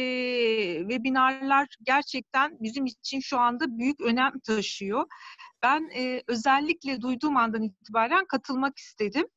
webinarlar gerçekten bizim için şu anda büyük önem taşıyor. Ben e, özellikle duyduğum andan itibaren katılmak istedim.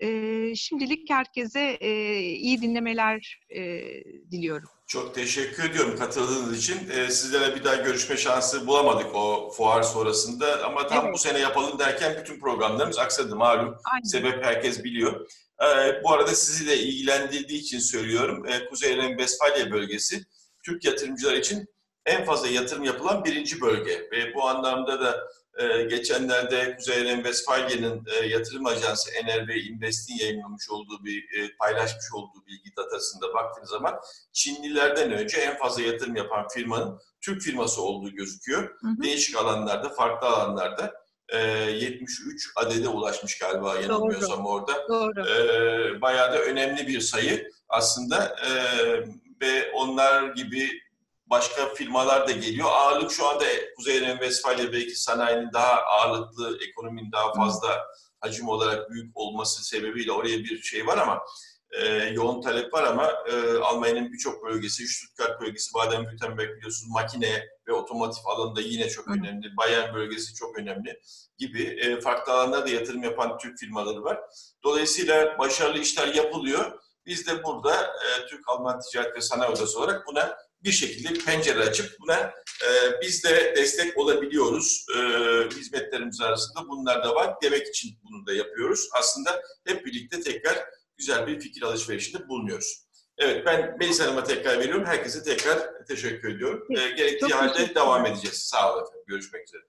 E, şimdilik herkese e, iyi dinlemeler e, diliyorum. Çok teşekkür ediyorum katıldığınız için. Ee, sizlere bir daha görüşme şansı bulamadık o fuar sonrasında ama tam evet. bu sene yapalım derken bütün programlarımız aksadı malum. Aynen. Sebep herkes biliyor. Ee, bu arada sizi de ilgilendirdiği için söylüyorum. Ee, Kuzey Ren-Vesfalya bölgesi Türk yatırımcılar için en fazla yatırım yapılan birinci bölge ve bu anlamda da ee, geçenlerde Kuzey Ren-Vesfalya'nın e, yatırım ajansı NRV Invest'in yayınlamış olduğu bir e, paylaşmış olduğu bilgi datasında baktığınız zaman Çinlilerden önce en fazla yatırım yapan firmanın Türk firması olduğu gözüküyor. Hı hı. Değişik alanlarda, farklı alanlarda e, 73 adede ulaşmış galiba yanılmıyorsam Doğru. orada. Doğru. E, bayağı da önemli bir sayı aslında e, ve onlar gibi başka firmalar da geliyor. Ağırlık şu anda Kuzey Ren-Vesfalya belki sanayinin daha ağırlıklı, ekonominin daha fazla hacim olarak büyük olması sebebiyle oraya bir şey var ama e, yoğun talep var ama e, Almanya'nın birçok bölgesi, Stuttgart bölgesi, Baden-Württemberg biliyorsunuz makine ve otomotiv alanında yine çok Hı. önemli. Bayern bölgesi çok önemli gibi e, farklı alanlarda yatırım yapan Türk firmaları var. Dolayısıyla başarılı işler yapılıyor. Biz de burada e, Türk-Alman Ticaret ve Sanayi Odası olarak buna bir şekilde pencere açıp buna e, biz de destek olabiliyoruz. E, hizmetlerimiz arasında bunlar da var. Demek için bunu da yapıyoruz. Aslında hep birlikte tekrar güzel bir fikir alışverişinde bulunuyoruz. Evet ben Melis Hanım'a tekrar veriyorum. Herkese tekrar teşekkür ediyorum. E, gerektiği halde devam edeceğiz. Sağ olun efendim. Görüşmek üzere.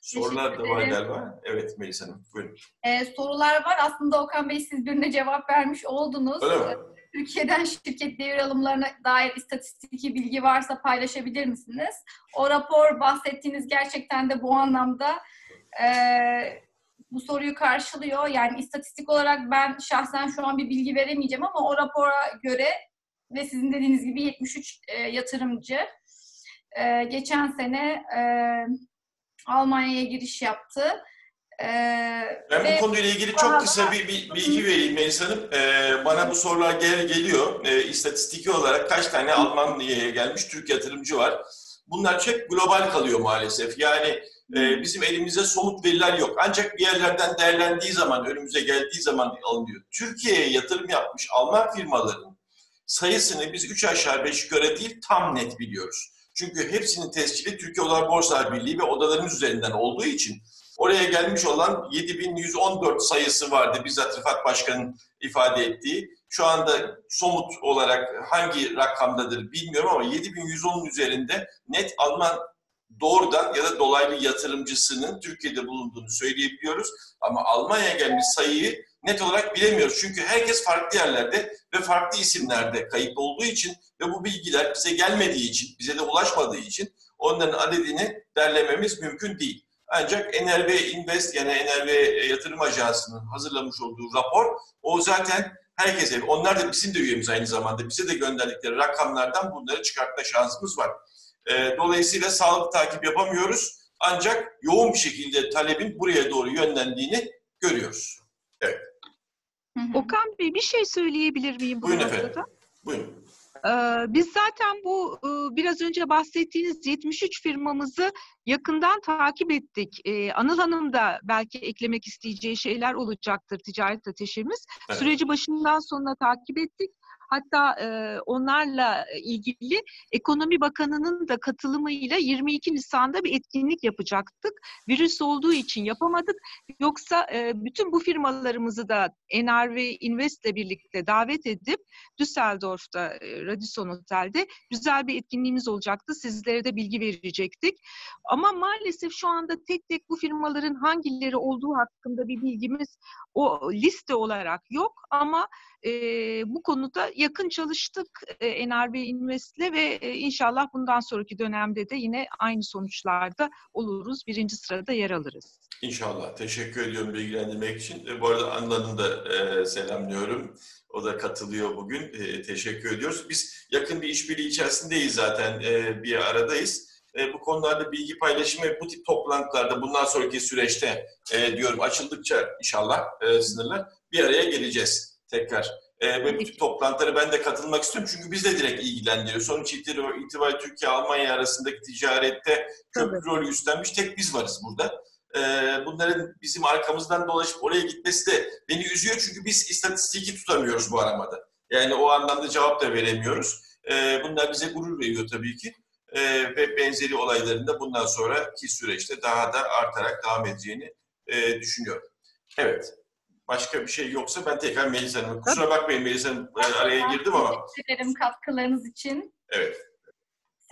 Sorular da var galiba. Evet Melis Hanım buyurun. Ee, sorular var. Aslında Okan Bey siz birine cevap vermiş oldunuz. Öyle mi? Türkiye'den şirket devir alımlarına dair istatistiki bilgi varsa paylaşabilir misiniz? O rapor bahsettiğiniz gerçekten de bu anlamda e, bu soruyu karşılıyor. Yani istatistik olarak ben şahsen şu an bir bilgi veremeyeceğim ama o rapora göre ve sizin dediğiniz gibi 73 e, yatırımcı e, geçen sene e, Almanya'ya giriş yaptı. Ee, ben bu konuyla ilgili çok kısa bir, bir bilgi vereyim Melis Hanım. Ee, bana bu sorular gel geliyor. Ee, istatistiki olarak kaç tane Almanya'ya gelmiş Türk yatırımcı var? Bunlar çok global kalıyor maalesef. Yani e, bizim elimizde somut veriler yok. Ancak bir yerlerden değerlendiği zaman, önümüze geldiği zaman alınıyor. Türkiye'ye yatırım yapmış Alman firmaların sayısını biz 3 aşağı 5 yukarı değil tam net biliyoruz. Çünkü hepsinin tescili Türkiye Odalar Borsalar Birliği ve odalarımız üzerinden olduğu için oraya gelmiş olan 7114 sayısı vardı bizzat Rıfat Başkan'ın ifade ettiği. Şu anda somut olarak hangi rakamdadır bilmiyorum ama 7110'un üzerinde net Alman doğrudan ya da dolaylı yatırımcısının Türkiye'de bulunduğunu söyleyebiliyoruz. Ama Almanya'ya gelmiş sayıyı net olarak bilemiyoruz. Çünkü herkes farklı yerlerde ve farklı isimlerde kayıtlı olduğu için ve bu bilgiler bize gelmediği için, bize de ulaşmadığı için onların adedini derlememiz mümkün değil. Ancak NRV Invest yani NRV Yatırım Ajansı'nın hazırlamış olduğu rapor o zaten herkese, onlar da bizim de üyemiz aynı zamanda, bize de gönderdikleri rakamlardan bunları çıkartma şansımız var. E, dolayısıyla sağlık takip yapamıyoruz. Ancak yoğun bir şekilde talebin buraya doğru yönlendiğini görüyoruz. Evet. Okan Bey bir şey söyleyebilir miyim? Buyurun efendim. Buyurun. Ee, biz zaten bu e, biraz önce bahsettiğiniz 73 firmamızı yakından takip ettik. Ee, Anıl Hanım da belki eklemek isteyeceği şeyler olacaktır ticaret ateşimiz. Evet. Süreci başından sonuna takip ettik. Hatta e, onlarla ilgili Ekonomi Bakanı'nın da katılımıyla 22 Nisan'da bir etkinlik yapacaktık. Virüs olduğu için yapamadık. Yoksa e, bütün bu firmalarımızı da NRV Invest ile birlikte davet edip Düsseldorf'ta Radisson Otel'de güzel bir etkinliğimiz olacaktı. Sizlere de bilgi verecektik. Ama maalesef şu anda tek tek bu firmaların hangileri olduğu hakkında bir bilgimiz o liste olarak yok ama e, bu konuda yakın çalıştık e, NRB Invest'le ve e, inşallah bundan sonraki dönemde de yine aynı sonuçlarda oluruz. Birinci sırada yer alırız. İnşallah. Teşekkür ediyorum bilgilendirmek için. E, bu arada Anlan'ı da e, selamlıyorum. O da katılıyor bugün. E, teşekkür ediyoruz. Biz yakın bir işbirliği içerisindeyiz zaten. E, bir aradayız. E, bu konularda bilgi paylaşımı bu tip toplantılarda bundan sonraki süreçte e, diyorum açıldıkça inşallah e, sınırlar bir araya geleceğiz tekrar. E, ve bu tip toplantılara ben de katılmak istiyorum çünkü biz de direkt ilgilendiriyor. Sonuç itibariyle Türkiye-Almanya arasındaki ticarette köprü rolü üstlenmiş tek biz varız burada. E, bunların bizim arkamızdan dolaşıp oraya gitmesi de beni üzüyor çünkü biz istatistiki tutamıyoruz bu aramada. Yani o anlamda cevap da veremiyoruz. E, bunlar bize gurur veriyor tabii ki e, ve benzeri olayların da bundan sonraki süreçte daha da artarak devam edeceğini e, düşünüyorum. Evet. Başka bir şey yoksa ben tekrar Melis Hanım'a, kusura bakmayın Melis Hanım e, araya girdim ama. Teşekkür ederim katkılarınız için. Evet.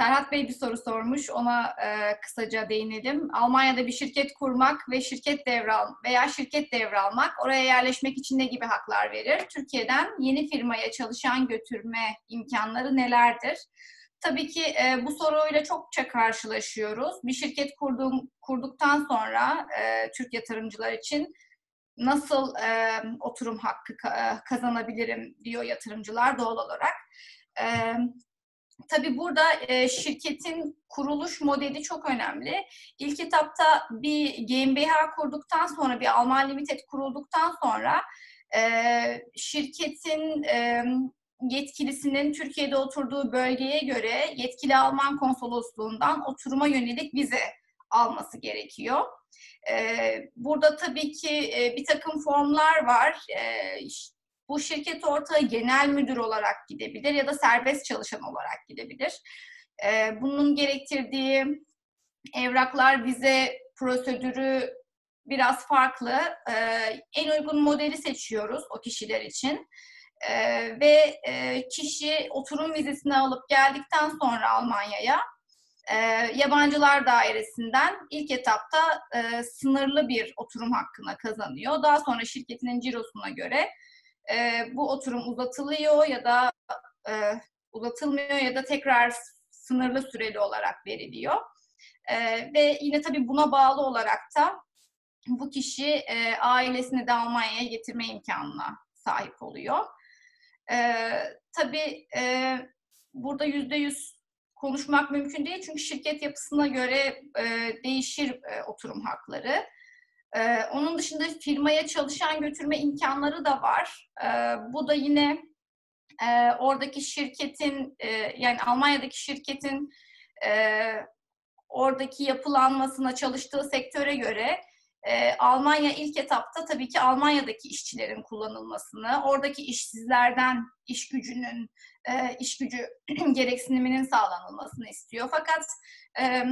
Serhat Bey bir soru sormuş. Ona e, kısaca değinelim. Almanya'da bir şirket kurmak ve şirket devral veya şirket devralmak oraya yerleşmek için ne gibi haklar verir? Türkiye'den yeni firmaya çalışan götürme imkanları nelerdir? Tabii ki e, bu soruyla çokça karşılaşıyoruz. Bir şirket kurduğum, kurduktan sonra e, Türk yatırımcılar için nasıl e, oturum hakkı ka- kazanabilirim diyor yatırımcılar doğal olarak. E, tabii burada e, şirketin kuruluş modeli çok önemli. İlk etapta bir GmbH kurduktan sonra, bir Alman Limited kurulduktan sonra e, şirketin e, yetkilisinin Türkiye'de oturduğu bölgeye göre yetkili Alman konsolosluğundan oturuma yönelik vize alması gerekiyor. Burada tabii ki bir takım formlar var. Bu şirket ortağı genel müdür olarak gidebilir ya da serbest çalışan olarak gidebilir. Bunun gerektirdiği evraklar, vize prosedürü biraz farklı. En uygun modeli seçiyoruz o kişiler için. Ve kişi oturum vizesini alıp geldikten sonra Almanya'ya e, yabancılar dairesinden ilk etapta e, sınırlı bir oturum hakkına kazanıyor. Daha sonra şirketinin cirosuna göre e, bu oturum uzatılıyor ya da e, uzatılmıyor ya da tekrar sınırlı süreli olarak veriliyor. E, ve yine tabii buna bağlı olarak da bu kişi e, ailesini de Almanya'ya getirme imkanına sahip oluyor. E, tabii e, burada yüzde yüz konuşmak mümkün değil çünkü şirket yapısına göre e, değişir e, oturum hakları. E, onun dışında firmaya çalışan götürme imkanları da var. E, bu da yine e, oradaki şirketin e, yani Almanya'daki şirketin e, oradaki yapılanmasına çalıştığı sektöre göre e, Almanya ilk etapta tabii ki Almanya'daki işçilerin kullanılmasını, oradaki işsizlerden iş gücünün, e, iş gücü [CLEARS THROAT] gereksiniminin sağlanılmasını istiyor. Fakat e,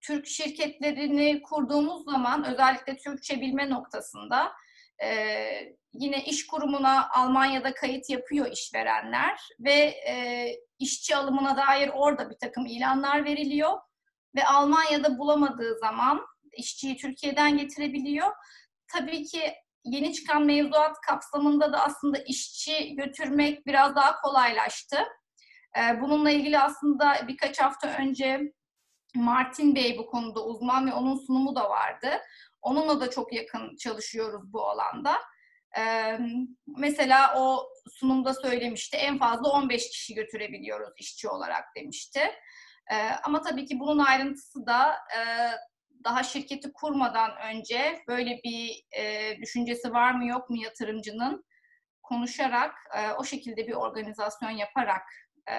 Türk şirketlerini kurduğumuz zaman özellikle Türkçe bilme noktasında e, yine iş kurumuna Almanya'da kayıt yapıyor işverenler ve e, işçi alımına dair orada bir takım ilanlar veriliyor ve Almanya'da bulamadığı zaman işçiyi Türkiye'den getirebiliyor. Tabii ki yeni çıkan mevzuat kapsamında da aslında işçi götürmek biraz daha kolaylaştı. Ee, bununla ilgili aslında birkaç hafta önce Martin Bey bu konuda uzman ve onun sunumu da vardı. Onunla da çok yakın çalışıyoruz bu alanda. Ee, mesela o sunumda söylemişti en fazla 15 kişi götürebiliyoruz işçi olarak demişti. Ee, ama tabii ki bunun ayrıntısı da e, daha şirketi kurmadan önce böyle bir e, düşüncesi var mı yok mu yatırımcının konuşarak e, o şekilde bir organizasyon yaparak e,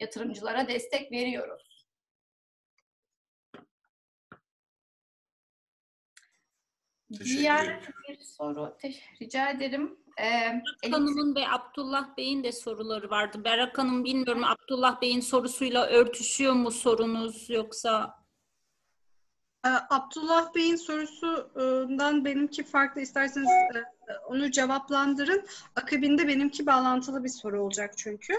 yatırımcılara destek veriyoruz. Diğer bir soru rica ederim. Ee, Hanım'ın ve Abdullah Bey'in de soruları vardı. Berak Hanım bilmiyorum Abdullah Bey'in sorusuyla örtüşüyor mu sorunuz yoksa Abdullah Bey'in sorusundan benimki farklı. İsterseniz e, onu cevaplandırın. Akabinde benimki bağlantılı bir soru olacak çünkü.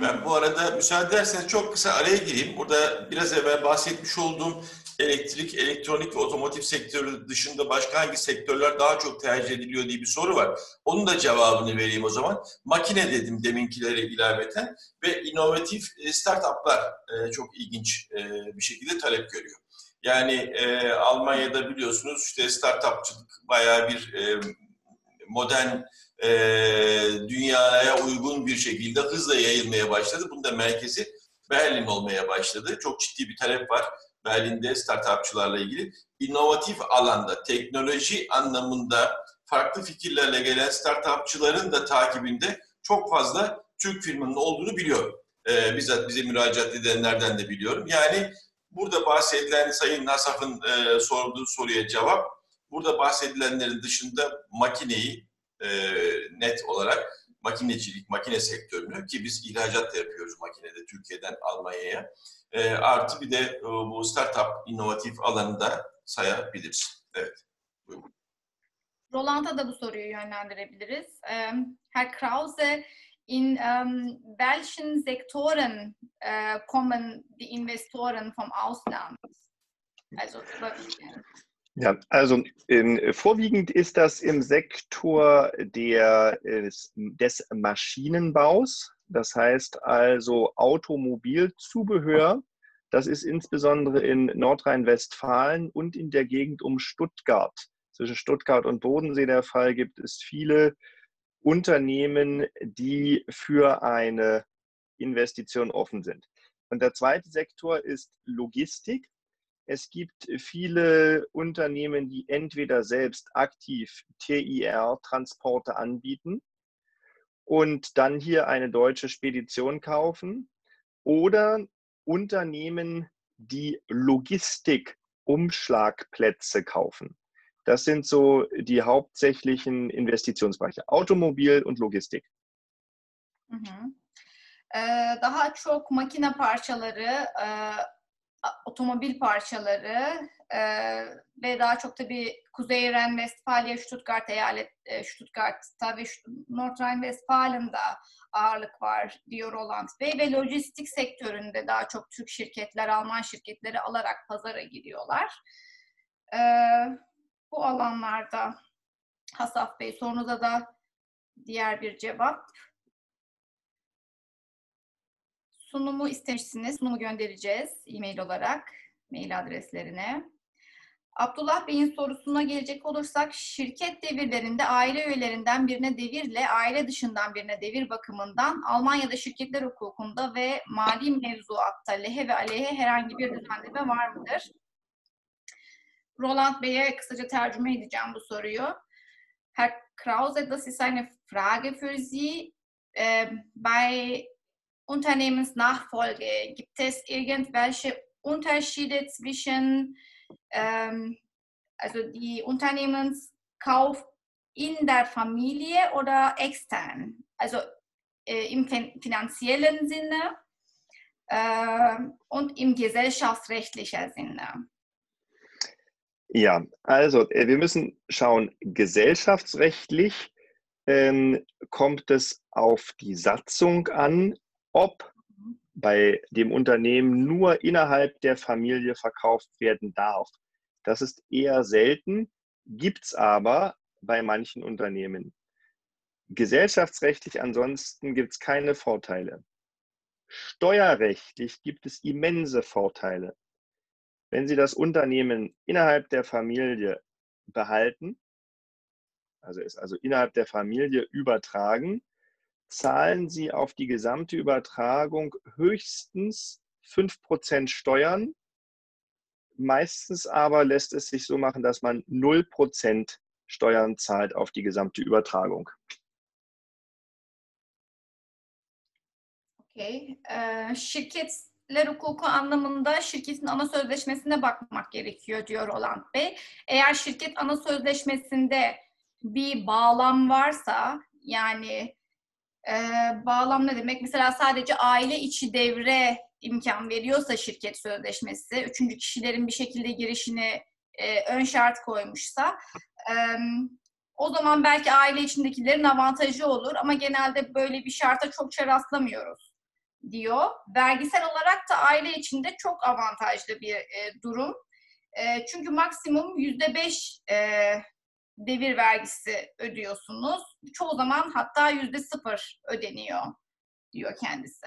Ben bu arada müsaade ederseniz çok kısa araya gireyim. Burada biraz evvel bahsetmiş olduğum elektrik, elektronik ve otomotiv sektörü dışında başka hangi sektörler daha çok tercih ediliyor diye bir soru var. Onun da cevabını vereyim o zaman. Makine dedim deminkileri ilaveten ve inovatif e, startuplar e, çok ilginç bir şekilde talep görüyor. Yani e, Almanya'da biliyorsunuz işte startupçılık bayağı bir e, modern e, dünyaya uygun bir şekilde hızla yayılmaya başladı. Bunun da merkezi Berlin olmaya başladı. Çok ciddi bir talep var Berlin'de startupçılarla ilgili. İnovatif alanda, teknoloji anlamında farklı fikirlerle gelen startupçıların da takibinde çok fazla Türk firmanın olduğunu biliyorum. Ee, bizzat bize müracaat edenlerden de biliyorum. Yani Burada bahsedilen Sayın Nasaf'ın e, sorduğu soruya cevap, burada bahsedilenlerin dışında makineyi e, net olarak makinecilik, makine sektörünü ki biz ihracat da yapıyoruz makinede Türkiye'den Almanya'ya. E, artı bir de e, bu startup inovatif alanında sayabiliriz. Evet. Buyurun. Rolanda da bu soruyu yönlendirebiliriz. Herr Krause, in ähm, welchen Sektoren äh, kommen die Investoren vom Ausland? Also, ja, also in, vorwiegend ist das im Sektor der, des Maschinenbaus, das heißt also Automobilzubehör. Das ist insbesondere in Nordrhein-Westfalen und in der Gegend um Stuttgart. Zwischen Stuttgart und Bodensee der Fall gibt es viele Unternehmen, die für eine Investition offen sind. Und der zweite Sektor ist Logistik. Es gibt viele Unternehmen, die entweder selbst aktiv TIR-Transporte anbieten und dann hier eine deutsche Spedition kaufen oder Unternehmen, die Logistik-Umschlagplätze kaufen. Das sind so die hauptsächlichen Investitionsbereiche, Automobil und Logistik. Mhm. daha çok makine parçaları, otomobil parçaları ve daha çok tabii Kuzey Ren-Westfalia, Stuttgart eyalet, Stuttgart'ta ve Nordrhein-Westfalen'da ağırlık var diyor Roland Bey ve lojistik sektöründe daha çok Türk şirketler, Alman şirketleri alarak pazara giriyorlar. Bu alanlarda Hasaf Bey sorunuza da diğer bir cevap. Sunumu istemişsiniz. Sunumu göndereceğiz e-mail olarak mail adreslerine. Abdullah Bey'in sorusuna gelecek olursak şirket devirlerinde aile üyelerinden birine devirle aile dışından birine devir bakımından Almanya'da şirketler hukukunda ve mali mevzuatta lehe ve aleyhe herhangi bir düzenleme var mıdır? Roland Bey'e kısaca tercüme edeceğim bu soruyu. Herr Krause, das ist eine Frage für Sie. Äh, bei Unternehmensnachfolge, gibt es irgendwelche Unterschiede zwischen ähm, also die Unternehmenskauf in der Familie oder extern? Also äh, im finanziellen Sinne äh, und im gesellschaftsrechtlichen Sinne. Ja, also äh, wir müssen schauen, gesellschaftsrechtlich ähm, kommt es auf die Satzung an, ob bei dem Unternehmen nur innerhalb der Familie verkauft werden darf. Das ist eher selten, gibt es aber bei manchen Unternehmen. Gesellschaftsrechtlich ansonsten gibt es keine Vorteile. Steuerrechtlich gibt es immense Vorteile. Wenn Sie das Unternehmen innerhalb der Familie behalten, also es also innerhalb der Familie übertragen, zahlen Sie auf die gesamte Übertragung höchstens 5% Steuern. Meistens aber lässt es sich so machen, dass man 0% Steuern zahlt auf die gesamte Übertragung. Okay. Ee, şirketler hukuku anlamında şirketin ana sözleşmesine bakmak gerekiyor diyor Roland Bey. Eğer şirket ana sözleşmesinde bir bağlam varsa yani e, bağlam ne demek? Mesela sadece aile içi devre imkan veriyorsa şirket sözleşmesi, üçüncü kişilerin bir şekilde girişini e, ön şart koymuşsa e, o zaman belki aile içindekilerin avantajı olur ama genelde böyle bir şarta çokça rastlamıyoruz diyor. Vergisel olarak da aile içinde çok avantajlı bir e, durum. E, çünkü maksimum yüzde beş e, devir vergisi ödüyorsunuz. Çoğu zaman hatta yüzde sıfır ödeniyor diyor kendisi.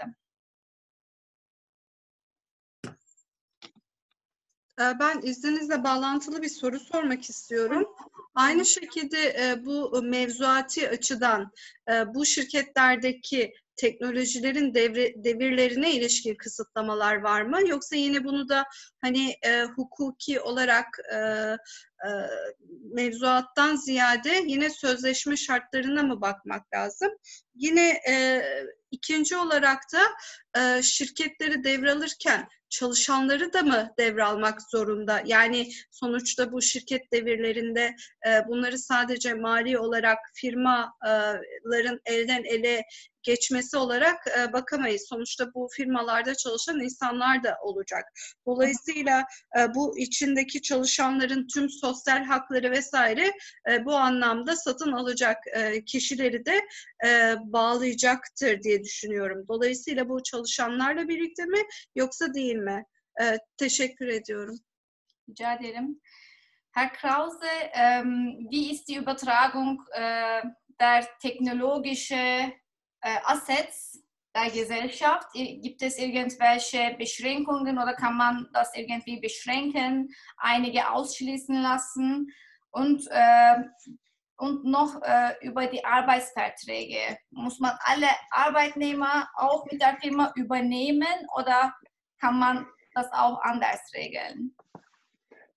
Ee, ben izninizle bağlantılı bir soru sormak istiyorum. Aynı şekilde e, bu mevzuati açıdan e, bu şirketlerdeki teknolojilerin devre, devirlerine ilişkin kısıtlamalar var mı? Yoksa yine bunu da hani e, hukuki olarak e, mevzuattan ziyade yine sözleşme şartlarına mı bakmak lazım? Yine e, ikinci olarak da e, şirketleri devralırken çalışanları da mı devralmak zorunda? Yani sonuçta bu şirket devirlerinde e, bunları sadece mali olarak firmaların elden ele geçmesi olarak e, bakamayız. Sonuçta bu firmalarda çalışan insanlar da olacak. Dolayısıyla e, bu içindeki çalışanların tüm sosyal hakları vesaire e, bu anlamda satın alacak e, kişileri de e, bağlayacaktır diye düşünüyorum. Dolayısıyla bu çalışanlarla birlikte mi yoksa değil mi? E, teşekkür ediyorum. Rica ederim. Herr Krause, ähm, wie ist die Übertragung äh, der technologischen äh, Assets der Gesellschaft? Gibt es irgendwelche Beschränkungen oder kann man das irgendwie beschränken, einige ausschließen lassen? Und, äh, und noch äh, über die Arbeitsverträge. Muss man alle Arbeitnehmer auch mit der Firma übernehmen oder kann man das auch anders regeln?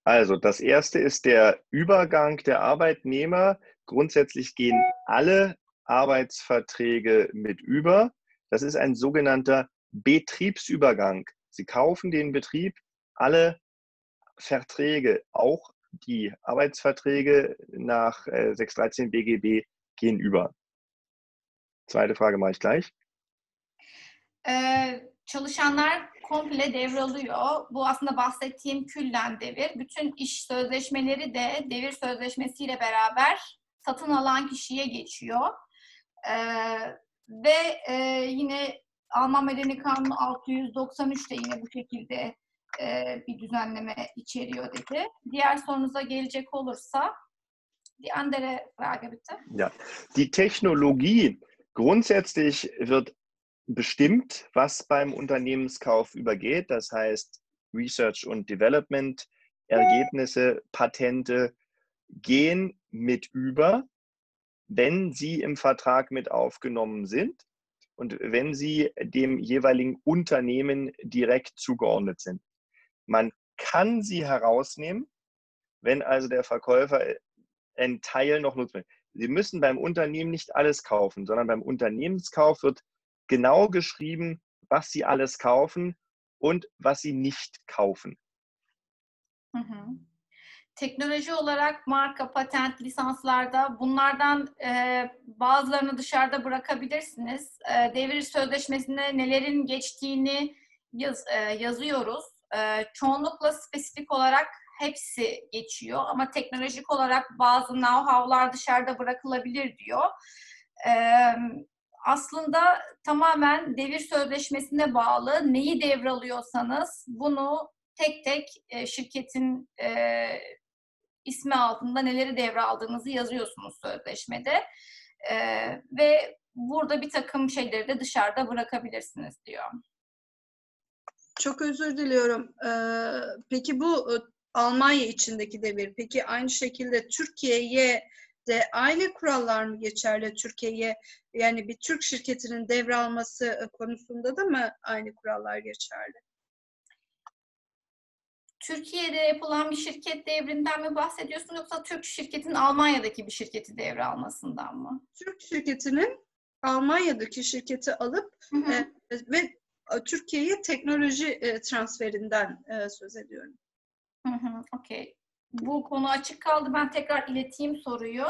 Also das erste ist der Übergang der Arbeitnehmer. Grundsätzlich gehen alle Arbeitsverträge mit über. Das ist ein sogenannter Betriebsübergang. Sie kaufen den Betrieb, alle Verträge, auch die Arbeitsverträge nach 613 äh, BGB gehen über. Zweite Frage mache ich gleich. Ee, çalışanlar komple devralıyor. Bu aslında bahsettiğim küllen devir. Bütün iş sözleşmeleri de devir sözleşmesiyle beraber satın alan kişiye geçiyor. Ee, ve e, yine Alman Medeni Kanunu 693 de yine bu şekilde e, bir düzenleme içeriyor dedi. Diğer sorunuza gelecek olursa die andere Frage bitte. Ja, die Technologie grundsätzlich wird bestimmt, was beim Unternehmenskauf übergeht. Das heißt, Research und Development, Ergebnisse, Patente gehen mit über, wenn sie im Vertrag mit aufgenommen sind und wenn sie dem jeweiligen Unternehmen direkt zugeordnet sind. Man kann sie herausnehmen, wenn also der Verkäufer einen Teil noch will. Sie müssen beim Unternehmen nicht alles kaufen, sondern beim Unternehmenskauf wird genau geschrieben, was Sie alles kaufen und was Sie nicht kaufen. Hı. Teknoloji olarak marka, patent, lisanslarda bunlardan e, bazılarını dışarıda bırakabilirsiniz. E, devir sözleşmesinde nelerin geçtiğini yaz, e, yazıyoruz. E, çoğunlukla spesifik olarak hepsi geçiyor ama teknolojik olarak bazı know-how'lar dışarıda bırakılabilir diyor. E, aslında tamamen devir sözleşmesine bağlı. Neyi devralıyorsanız bunu tek tek e, şirketin e, ismi altında neleri devraldığınızı yazıyorsunuz sözleşmede. E, ve burada bir takım şeyleri de dışarıda bırakabilirsiniz diyor. Çok özür diliyorum. Ee, peki bu e, Almanya içindeki devir. Peki aynı şekilde Türkiye'ye de aynı kurallar mı geçerli Türkiye'ye? Yani bir Türk şirketinin devralması e, konusunda da mı aynı kurallar geçerli? Türkiye'de yapılan bir şirket devrinden mi bahsediyorsun yoksa Türk şirketin Almanya'daki bir şirketi devralmasından mı? Türk şirketinin Almanya'daki şirketi alıp hı hı. E, ve e, Türkiye'ye teknoloji e, transferinden e, söz ediyorum. Hı hı, Okey. Bu konu açık kaldı. Ben tekrar ileteyim soruyu.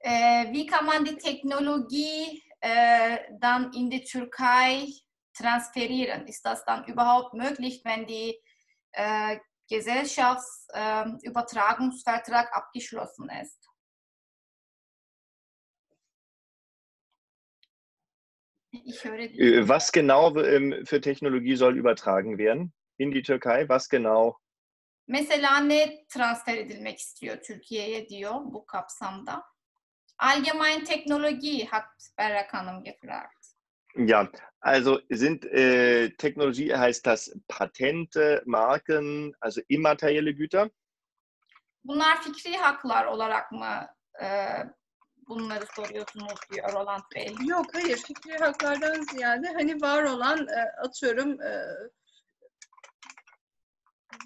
Äh, wie kann man die Technologie äh, dann in die Türkei transferieren? Ist das dann überhaupt möglich, wenn die äh, Gesellschaftsübertragungsvertrag ähm, abgeschlossen ist? Äh, was genau ähm, für Technologie soll übertragen werden in die Türkei? Was genau? Mesela ne transfer edilmek istiyor Türkiye'ye diyor bu kapsamda? Allgemein Technologie hat Berrak Hanım gefragt. Ja, also sind äh, Technologie heißt das Patente, Marken, also immaterielle Güter? Bunlar fikri haklar olarak mı e, bunları soruyorsunuz diyor Roland Bey. Yok hayır fikri haklardan ziyade hani var olan e, atıyorum e,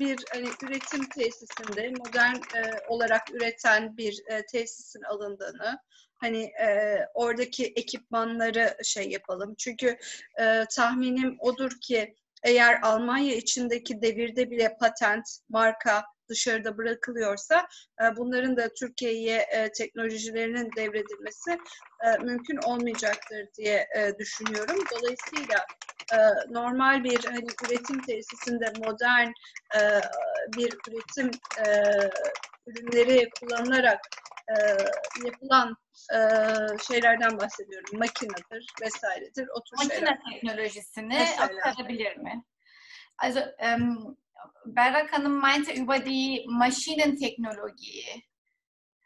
bir hani üretim tesisinde modern e, olarak üreten bir e, tesisin alındığını, hani e, oradaki ekipmanları şey yapalım. Çünkü e, tahminim odur ki eğer Almanya içindeki devirde bile patent, marka dışarıda bırakılıyorsa e, bunların da Türkiye'ye e, teknolojilerinin devredilmesi e, mümkün olmayacaktır diye e, düşünüyorum. Dolayısıyla e, normal bir hani üretim tesisinde modern e, bir üretim e, ürünleri kullanılarak e, yapılan e, şeylerden bahsediyorum. Makinedir vesairedir. O tür Makine şeyler. teknolojisini Mesela. aktarabilir mi? Also ähm, Berrak Hanım meinte über die Maschinentechnologie.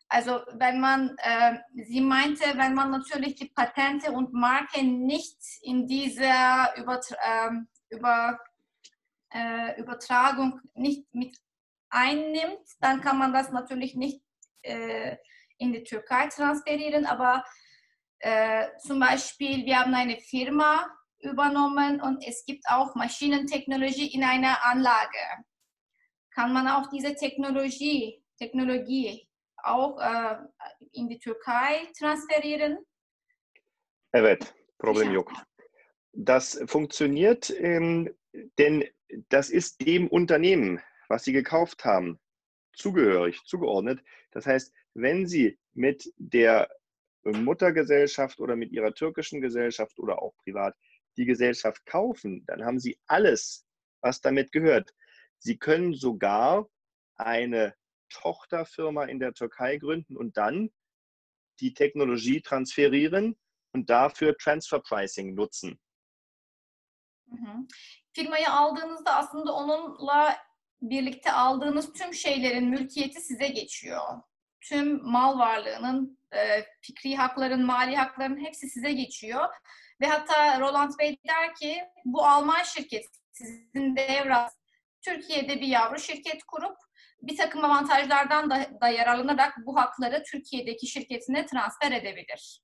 Also wenn man, äh, sie meinte, wenn man natürlich die Patente und Marken nicht in dieser Übertra äh, über, äh, Übertragung nicht mit einnimmt, dann kann man das natürlich nicht äh, in die Türkei transferieren. Aber äh, zum Beispiel, wir haben eine Firma übernommen und es gibt auch Maschinentechnologie in einer Anlage. Kann man auch diese Technologie, Technologie auch äh, in die Türkei transferieren? Evet, Problem yok. Das funktioniert, ähm, denn das ist dem Unternehmen, was Sie gekauft haben, zugehörig, zugeordnet. Das heißt, wenn Sie mit der Muttergesellschaft oder mit Ihrer türkischen Gesellschaft oder auch privat die Gesellschaft kaufen, dann haben Sie alles, was damit gehört. Sie können sogar eine Tochterfirma in der Türkei gründen und dann die Technologie transferieren und dafür Transfer Pricing nutzen. Hı hı. Firmayı aldığınızda aslında onunla birlikte aldığınız tüm şeylerin mülkiyeti size geçiyor. Tüm mal varlığının, e, fikri hakların, mali hakların hepsi size geçiyor. Ve hatta Roland Bey der ki bu Alman şirket sizin devras Türkiye'de bir yavru şirket kurup bir takım avantajlardan da, da yararlanarak bu hakları Türkiye'deki şirketine transfer edebilir.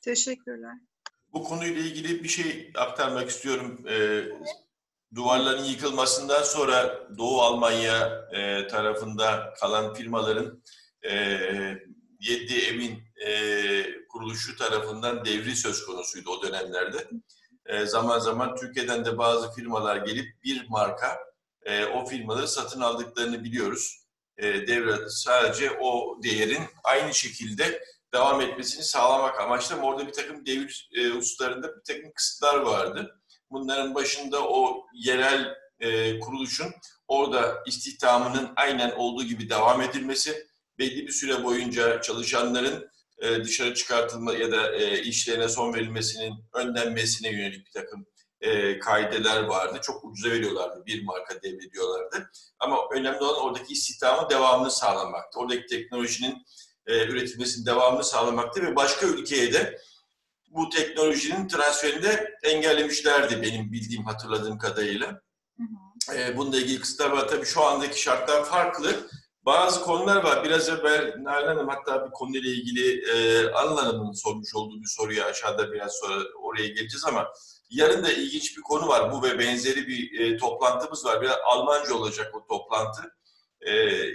Teşekkürler. Bu konuyla ilgili bir şey aktarmak istiyorum. E, duvarların yıkılmasından sonra Doğu Almanya e, tarafında kalan firmaların e, Yedi Evin e, kuruluşu tarafından devri söz konusuydu o dönemlerde. E, zaman zaman Türkiye'den de bazı firmalar gelip bir marka e, o firmaları satın aldıklarını biliyoruz. E, devre sadece o değerin aynı şekilde devam etmesini sağlamak amaçlı ama orada bir takım devir e, hususlarında bir takım kısıtlar vardı. Bunların başında o yerel e, kuruluşun orada istihdamının aynen olduğu gibi devam edilmesi, belli bir süre boyunca çalışanların e, dışarı çıkartılma ya da e, işlerine son verilmesinin önlenmesine yönelik bir takım e, kaideler vardı. Çok ucuza veriyorlardı. Bir marka devrediyorlardı. Ama önemli olan oradaki istihdamın devamını sağlamaktı. Oradaki teknolojinin e, üretilmesinin devamını sağlamaktı ve başka ülkeye de bu teknolojinin transferini de engellemişlerdi benim bildiğim, hatırladığım kadarıyla. E, bununla ilgili kısıtlar var. Tabii şu andaki şartlar farklı. Bazı konular var. Biraz evvel Nalan Hanım hatta bir konuyla ilgili e, Anıl Hanım'ın sormuş olduğu bir soruyu aşağıda biraz sonra oraya geleceğiz ama yarın da ilginç bir konu var. Bu ve benzeri bir e, toplantımız var. Biraz Almanca olacak o toplantı. E,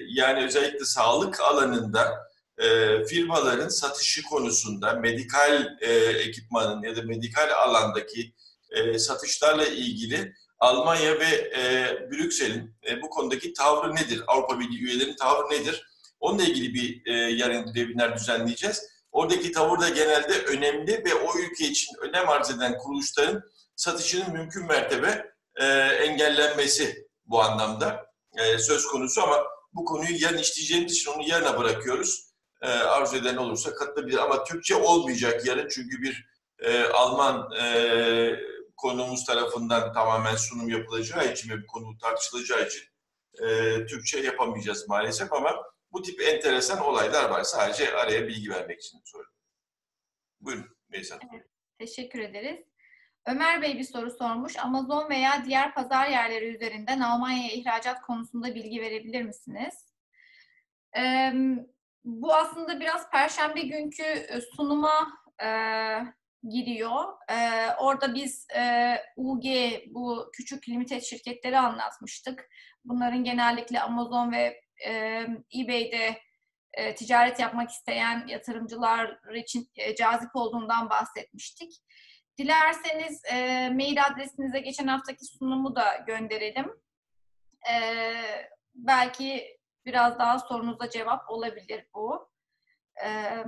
yani özellikle sağlık alanında e, firmaların satışı konusunda medikal e, ekipmanın ya da medikal alandaki e, satışlarla ilgili Almanya ve e, Brüksel'in e, bu konudaki tavrı nedir? Avrupa Birliği üyelerinin tavrı nedir? Onunla ilgili bir e, yarın webiner düzenleyeceğiz. Oradaki tavır da genelde önemli ve o ülke için önem arz eden kuruluşların satışının mümkün mertebe e, engellenmesi bu anlamda e, söz konusu ama bu konuyu yarın işleyeceğimiz için onu yarına bırakıyoruz e, arzu eden olursa katılabilir. Ama Türkçe olmayacak yarın çünkü bir e, Alman e, konumuz tarafından tamamen sunum yapılacağı için ve bu konu tartışılacağı için e, Türkçe yapamayacağız maalesef ama bu tip enteresan olaylar var. Sadece araya bilgi vermek için söyledim. Buyurun Melisa. Evet, teşekkür ederiz. Ömer Bey bir soru sormuş. Amazon veya diğer pazar yerleri üzerinden Almanya'ya ihracat konusunda bilgi verebilir misiniz? Ee, bu aslında biraz perşembe günkü e, sunuma e, giriyor. E, orada biz e, UG, bu küçük limited şirketleri anlatmıştık. Bunların genellikle Amazon ve e, eBay'de e, ticaret yapmak isteyen yatırımcılar için e, cazip olduğundan bahsetmiştik. Dilerseniz e, mail adresinize geçen haftaki sunumu da gönderelim. E, belki biraz daha sorunuza cevap olabilir bu. Ee,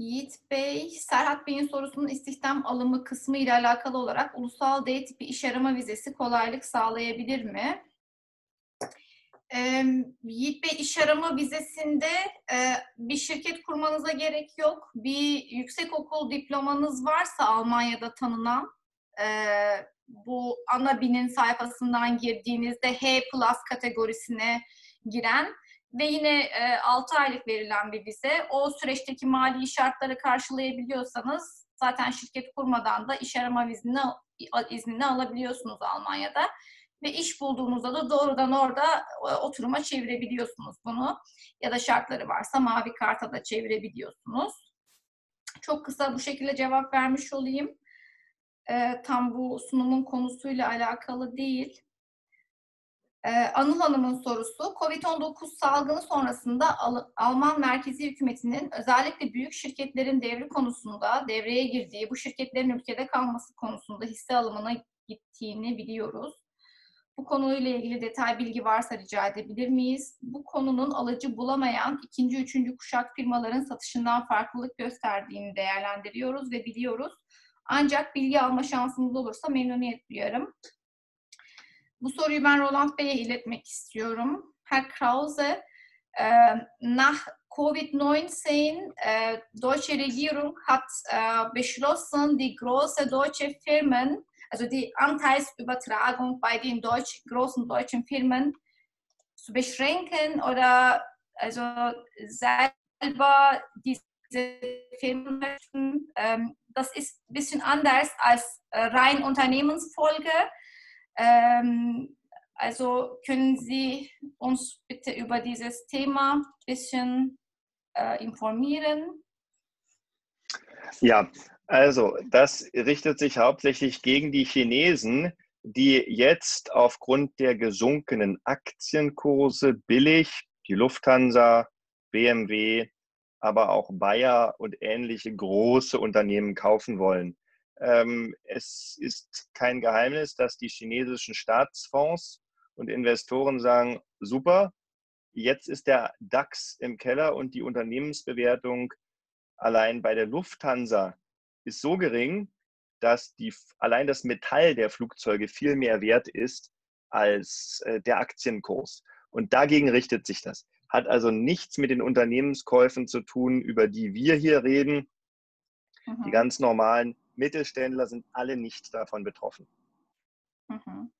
Yiğit Bey, Serhat Bey'in sorusunun istihdam alımı kısmı ile alakalı olarak ulusal D tipi iş arama vizesi kolaylık sağlayabilir mi? Ee, Yiğit Bey iş arama vizesinde e, bir şirket kurmanıza gerek yok. Bir yüksek okul diplomanız varsa Almanya'da tanınan e, bu ANABİ'nin sayfasından girdiğinizde H plus kategorisine giren ve yine e, 6 aylık verilen bir vize. O süreçteki mali şartları karşılayabiliyorsanız zaten şirket kurmadan da iş arama iznini, iznini alabiliyorsunuz Almanya'da. Ve iş bulduğunuzda da doğrudan orada e, oturuma çevirebiliyorsunuz bunu. Ya da şartları varsa mavi karta da çevirebiliyorsunuz. Çok kısa bu şekilde cevap vermiş olayım e, tam bu sunumun konusuyla alakalı değil. Ee, Anıl Hanım'ın sorusu, COVID-19 salgını sonrasında Al Alman merkezi hükümetinin özellikle büyük şirketlerin devri konusunda devreye girdiği, bu şirketlerin ülkede kalması konusunda hisse alımına gittiğini biliyoruz. Bu konuyla ilgili detay bilgi varsa rica edebilir miyiz? Bu konunun alıcı bulamayan ikinci, üçüncü kuşak firmaların satışından farklılık gösterdiğini değerlendiriyoruz ve biliyoruz. Ancak bilgi alma şansımız olursa memnuniyet duyarım. Bu soruyu ben Roland Bey'e iletmek istiyorum. Herr Krause, nach Covid-19, äh, deutsche Regierung hat beschlossen, die große deutsche Firmen, also die Anteilsübertragung bei den deutsch, großen deutschen Firmen zu beschränken oder also selber diese Firmen möchten. Ähm, das ist ein bisschen anders als äh, rein Unternehmensfolge. Ähm, also können Sie uns bitte über dieses Thema ein bisschen äh, informieren? Ja, also das richtet sich hauptsächlich gegen die Chinesen, die jetzt aufgrund der gesunkenen Aktienkurse billig die Lufthansa, BMW, aber auch Bayer und ähnliche große Unternehmen kaufen wollen. Ähm, es ist kein Geheimnis, dass die chinesischen Staatsfonds und Investoren sagen, super, jetzt ist der DAX im Keller und die Unternehmensbewertung allein bei der Lufthansa ist so gering, dass die, allein das Metall der Flugzeuge viel mehr wert ist als äh, der Aktienkurs. Und dagegen richtet sich das. Hat also nichts mit den Unternehmenskäufen zu tun, über die wir hier reden. Mhm. Die ganz normalen Mittelständler sind alle nicht davon betroffen. Mhm.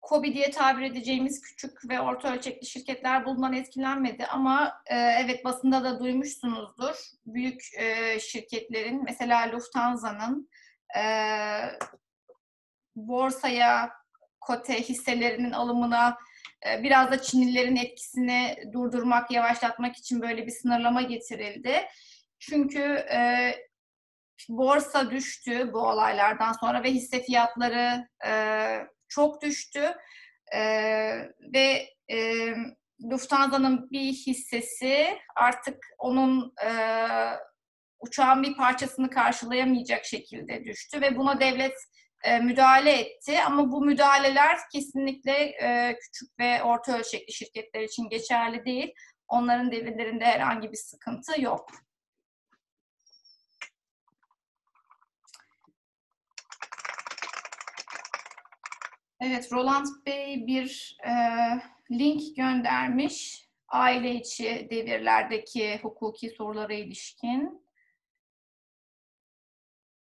Kobi diye tabir edeceğimiz küçük ve orta ölçekli şirketler bundan etkilenmedi ama e, evet basında da duymuşsunuzdur. Büyük e, şirketlerin mesela Lufthansa'nın e, borsaya kote hisselerinin alımına biraz da Çinlilerin etkisini durdurmak, yavaşlatmak için böyle bir sınırlama getirildi. Çünkü e, borsa düştü bu olaylardan sonra ve hisse fiyatları e, çok düştü e, ve e, Lufthansa'nın bir hissesi artık onun e, uçağın bir parçasını karşılayamayacak şekilde düştü ve buna devlet e, müdahale etti. Ama bu müdahaleler kesinlikle e, küçük ve orta ölçekli şirketler için geçerli değil. Onların devirlerinde herhangi bir sıkıntı yok. Evet, Roland Bey bir e, link göndermiş. Aile içi devirlerdeki hukuki sorulara ilişkin.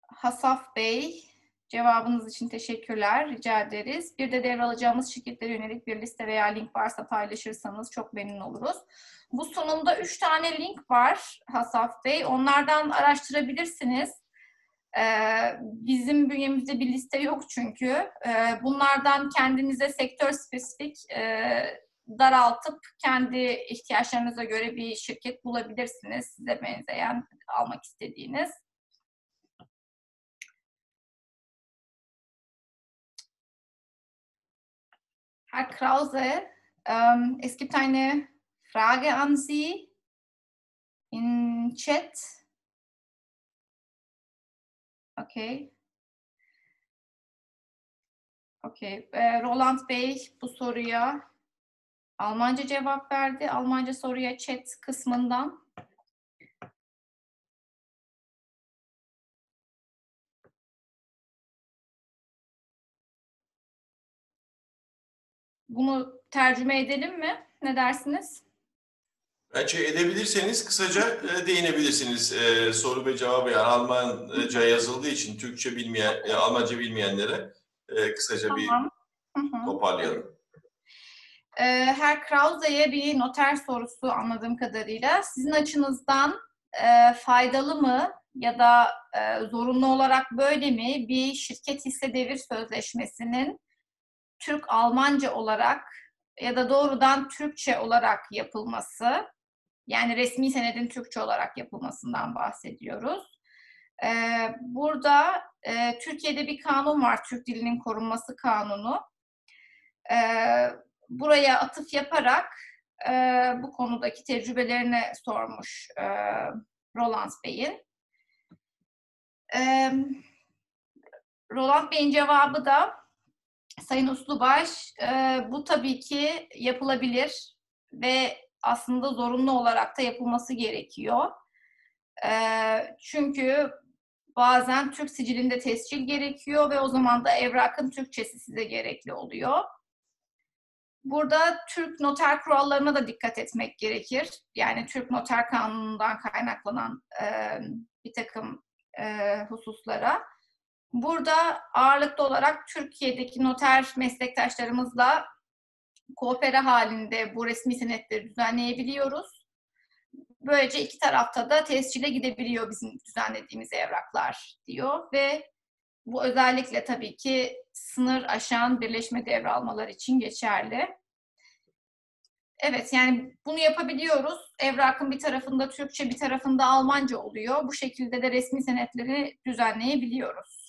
Hasaf Bey, cevabınız için teşekkürler, rica ederiz. Bir de devralacağımız şirketlere yönelik bir liste veya link varsa paylaşırsanız çok memnun oluruz. Bu sunumda üç tane link var Hasaf Bey. Onlardan araştırabilirsiniz. Ee, bizim bünyemizde bir liste yok çünkü. Ee, bunlardan kendinize sektör spesifik e, daraltıp kendi ihtiyaçlarınıza göre bir şirket bulabilirsiniz. Size benzeyen, almak istediğiniz. Herr Krause, ähm, es gibt eine Frage an Sie in Chat. Okey. Okey. Ee, Roland Bey bu soruya Almanca cevap verdi. Almanca soruya chat kısmından. Bunu tercüme edelim mi? Ne dersiniz? Bence edebilirseniz kısaca e, değinebilirsiniz. E, soru ve cevabı yani Almanca yazıldığı için Türkçe bilmeyen, e, Almanca bilmeyenlere e, kısaca tamam. bir toparlayalım. E, Her Krause'ye bir noter sorusu anladığım kadarıyla. Sizin açınızdan e, faydalı mı ya da e, zorunlu olarak böyle mi bir şirket hisse devir sözleşmesinin Türk-Almanca olarak ya da doğrudan Türkçe olarak yapılması yani resmi senedin Türkçe olarak yapılmasından bahsediyoruz. Ee, burada e, Türkiye'de bir kanun var, Türk dilinin korunması kanunu. Ee, buraya atıf yaparak e, bu konudaki tecrübelerini sormuş e, Roland Bey'in. E, Roland Bey'in cevabı da Sayın Uslubaş, e, bu tabii ki yapılabilir ve aslında zorunlu olarak da yapılması gerekiyor. E, çünkü bazen Türk sicilinde tescil gerekiyor ve o zaman da evrakın Türkçesi size gerekli oluyor. Burada Türk noter kurallarına da dikkat etmek gerekir. Yani Türk Noter Kanunu'ndan kaynaklanan e, bir takım e, hususlara. Burada ağırlıklı olarak Türkiye'deki noter meslektaşlarımızla koopere halinde bu resmi senetleri düzenleyebiliyoruz. Böylece iki tarafta da tescile gidebiliyor bizim düzenlediğimiz evraklar diyor ve bu özellikle tabii ki sınır aşan birleşme devralmalar için geçerli. Evet yani bunu yapabiliyoruz. Evrakın bir tarafında Türkçe bir tarafında Almanca oluyor. Bu şekilde de resmi senetleri düzenleyebiliyoruz.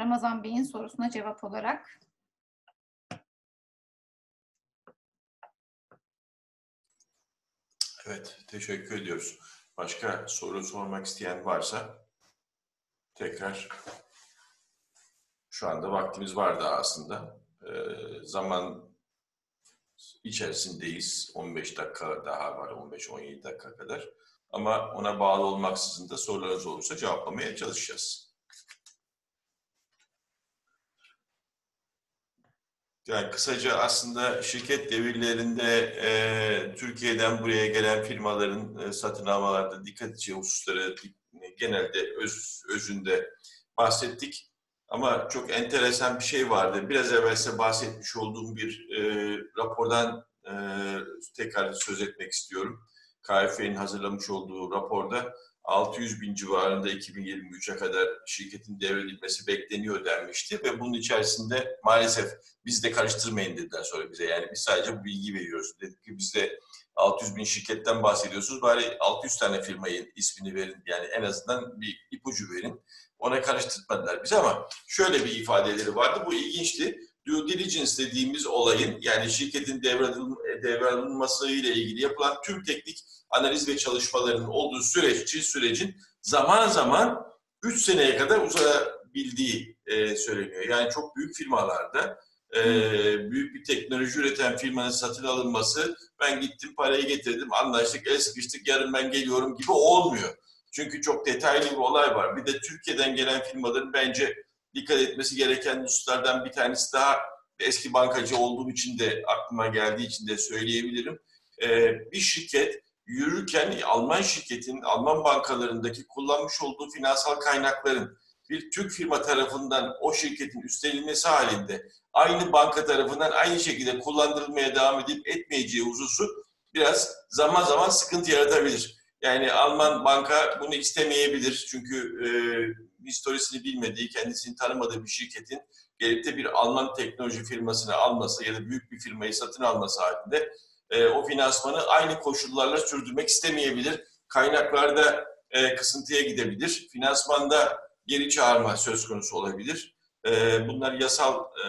Ramazan Bey'in sorusuna cevap olarak. Evet, teşekkür ediyoruz. Başka soru sormak isteyen varsa tekrar şu anda vaktimiz vardı aslında. Ee, zaman içerisindeyiz. 15 dakika daha var, 15-17 dakika kadar. Ama ona bağlı olmaksızın da sorularınız olursa cevaplamaya çalışacağız. Yani kısaca aslında şirket devirlerinde e, Türkiye'den buraya gelen firmaların e, satın almalarda dikkat edeceği hususları genelde öz, özünde bahsettik. Ama çok enteresan bir şey vardı. Biraz evvel size bahsetmiş olduğum bir e, rapordan e, tekrar söz etmek istiyorum. KF'nin hazırlamış olduğu raporda 600 bin civarında 2023'e kadar şirketin devredilmesi bekleniyor denmişti ve bunun içerisinde maalesef biz de karıştırmayın dediler sonra bize. Yani biz sadece bu bilgiyi veriyoruz. Dedik ki bizde 600 bin şirketten bahsediyorsunuz. Bari 600 tane firmayı ismini verin. Yani en azından bir ipucu verin. Ona karıştırmadılar bizi ama şöyle bir ifadeleri vardı. Bu ilginçti. Due diligence dediğimiz olayın yani şirketin devralınması ile ilgili yapılan tüm teknik analiz ve çalışmaların olduğu süreç, sürecin zaman zaman 3 seneye kadar uzayabildiği e, söyleniyor. Yani çok büyük firmalarda e, büyük bir teknoloji üreten firmanın satın alınması ben gittim parayı getirdim anlaştık el sıkıştık yarın ben geliyorum gibi olmuyor. Çünkü çok detaylı bir olay var. Bir de Türkiye'den gelen firmaların bence dikkat etmesi gereken hususlardan bir tanesi daha eski bankacı olduğum için de aklıma geldiği için de söyleyebilirim. Ee, bir şirket yürürken Alman şirketin, Alman bankalarındaki kullanmış olduğu finansal kaynakların bir Türk firma tarafından o şirketin üstlenilmesi halinde aynı banka tarafından aynı şekilde kullandırılmaya devam edip etmeyeceği hususu biraz zaman zaman sıkıntı yaratabilir. Yani Alman banka bunu istemeyebilir. Çünkü e, historisini bilmediği, kendisini tanımadığı bir şirketin gelip de bir Alman teknoloji firmasını alması ya da büyük bir firmayı satın alması halinde e, o finansmanı aynı koşullarla sürdürmek istemeyebilir. Kaynaklarda e, kısıntıya gidebilir. Finansmanda geri çağırma söz konusu olabilir. E, bunlar yasal e,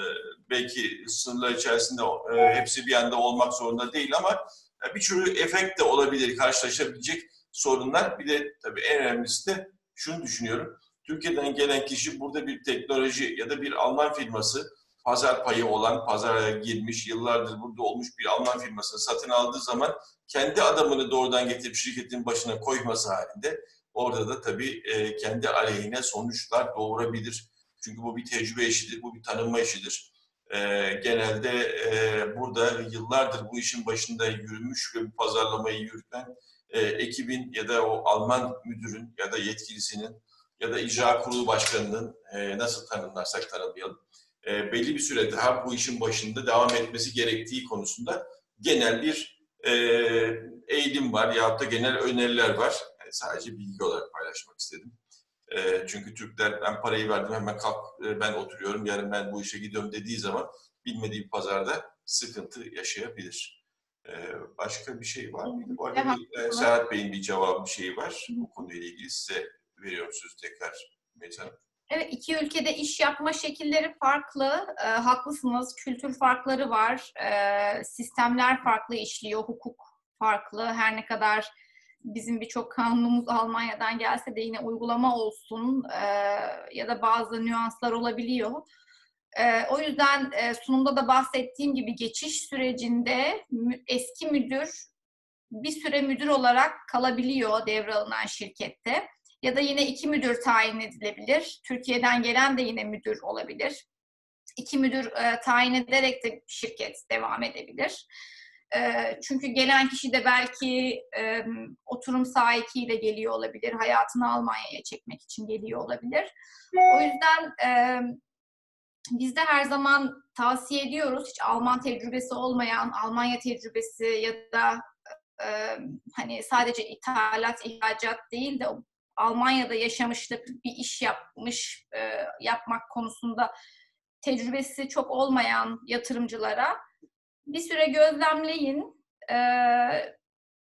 belki sınırlar içerisinde e, hepsi bir anda olmak zorunda değil ama bir sürü efekt de olabilir, karşılaşabilecek sorunlar. Bir de tabii en önemlisi de şunu düşünüyorum. Türkiye'den gelen kişi burada bir teknoloji ya da bir Alman firması pazar payı olan, pazara girmiş, yıllardır burada olmuş bir Alman firmasını satın aldığı zaman kendi adamını doğrudan getirip şirketin başına koyması halinde orada da tabii e, kendi aleyhine sonuçlar doğurabilir. Çünkü bu bir tecrübe işidir, bu bir tanınma işidir. E, genelde e, burada yıllardır bu işin başında yürümüş ve bu pazarlamayı yürüten e, ekibin ya da o Alman müdürün ya da yetkilisinin ya da icra kurulu başkanının e, nasıl tanımlarsak tanımlayalım e, belli bir süre daha bu işin başında devam etmesi gerektiği konusunda genel bir e, eğilim var ya da genel öneriler var. Yani sadece bilgi olarak paylaşmak istedim. E, çünkü Türkler ben parayı verdim hemen kalk e, ben oturuyorum yarın ben bu işe gidiyorum dediği zaman bilmediği bir pazarda sıkıntı yaşayabilir. Başka bir şey var mıydı? Bu arada bir, e, Serhat Bey'in bir cevabı bir şeyi var. Bu konuyla ilgili size veriyorum sözü tekrar Meytan Evet, iki ülkede iş yapma şekilleri farklı. E, haklısınız, kültür farkları var. E, sistemler farklı işliyor, hukuk farklı. Her ne kadar bizim birçok kanunumuz Almanya'dan gelse de yine uygulama olsun e, ya da bazı nüanslar olabiliyor. E, o yüzden e, sunumda da bahsettiğim gibi geçiş sürecinde eski müdür bir süre müdür olarak kalabiliyor devralınan şirkette. Ya da yine iki müdür tayin edilebilir. Türkiye'den gelen de yine müdür olabilir. İki müdür e, tayin ederek de şirket devam edebilir. E, çünkü gelen kişi de belki e, oturum sahikiyle geliyor olabilir. Hayatını Almanya'ya çekmek için geliyor olabilir. O yüzden e, biz de her zaman tavsiye ediyoruz. Hiç Alman tecrübesi olmayan, Almanya tecrübesi ya da e, hani sadece ithalat, ihracat değil de Almanya'da yaşamış da bir iş yapmış, e, yapmak konusunda tecrübesi çok olmayan yatırımcılara bir süre gözlemleyin, e,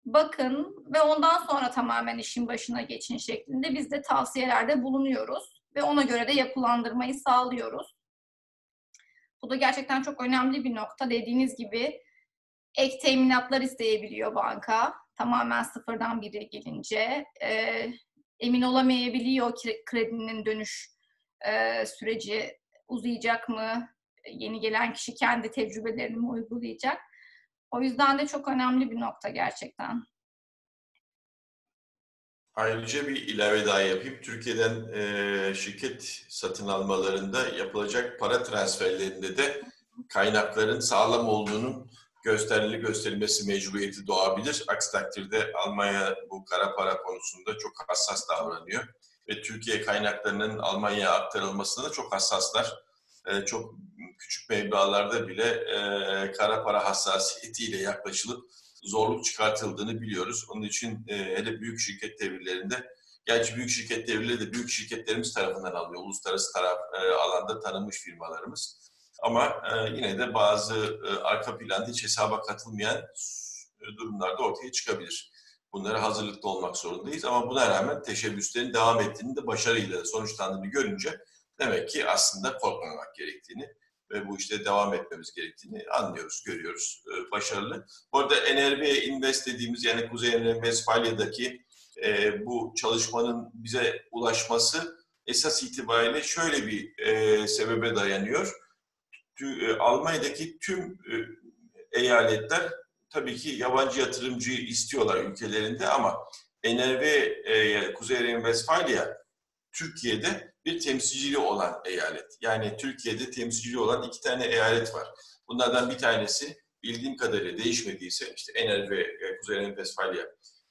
bakın ve ondan sonra tamamen işin başına geçin şeklinde biz de tavsiyelerde bulunuyoruz ve ona göre de yapılandırmayı sağlıyoruz. Bu da gerçekten çok önemli bir nokta. Dediğiniz gibi ek teminatlar isteyebiliyor banka. Tamamen sıfırdan biri gelince. E, emin olamayabiliyor kredinin dönüş e, süreci uzayacak mı? Yeni gelen kişi kendi tecrübelerini mi uygulayacak? O yüzden de çok önemli bir nokta gerçekten. Ayrıca bir ilave daha yapayım. Türkiye'den e, şirket satın almalarında yapılacak para transferlerinde de kaynakların sağlam olduğunun gösterili gösterilmesi mecburiyeti doğabilir. Aksi takdirde Almanya bu kara para konusunda çok hassas davranıyor. Ve Türkiye kaynaklarının Almanya'ya aktarılmasına da çok hassaslar. Ee, çok küçük meblalarda bile e, kara para hassasiyetiyle yaklaşılıp zorluk çıkartıldığını biliyoruz. Onun için e, hele büyük şirket devirlerinde, gerçi büyük şirket devirleri de büyük şirketlerimiz tarafından alıyor. Uluslararası taraf e, alanda tanınmış firmalarımız. Ama e, yine de bazı e, arka planda hiç hesaba katılmayan e, durumlarda ortaya çıkabilir. Bunlara hazırlıklı olmak zorundayız ama buna rağmen teşebbüslerin devam ettiğini de başarıyla sonuçlandığını görünce demek ki aslında korkmamak gerektiğini ve bu işte devam etmemiz gerektiğini anlıyoruz, görüyoruz. E, başarılı. Bu arada NRB Invest dediğimiz yani Kuzey Westfalya'daki e, bu çalışmanın bize ulaşması esas itibariyle şöyle bir e, sebebe dayanıyor Almanya'daki tüm eyaletler tabii ki yabancı yatırımcıyı istiyorlar ülkelerinde ama NRV e, Kuzey Rhen-Westfalia Türkiye'de bir temsilciliği olan eyalet. Yani Türkiye'de temsilciliği olan iki tane eyalet var. Bunlardan bir tanesi bildiğim kadarıyla değişmediyse işte NRV e, Kuzey Rhen-Westfalia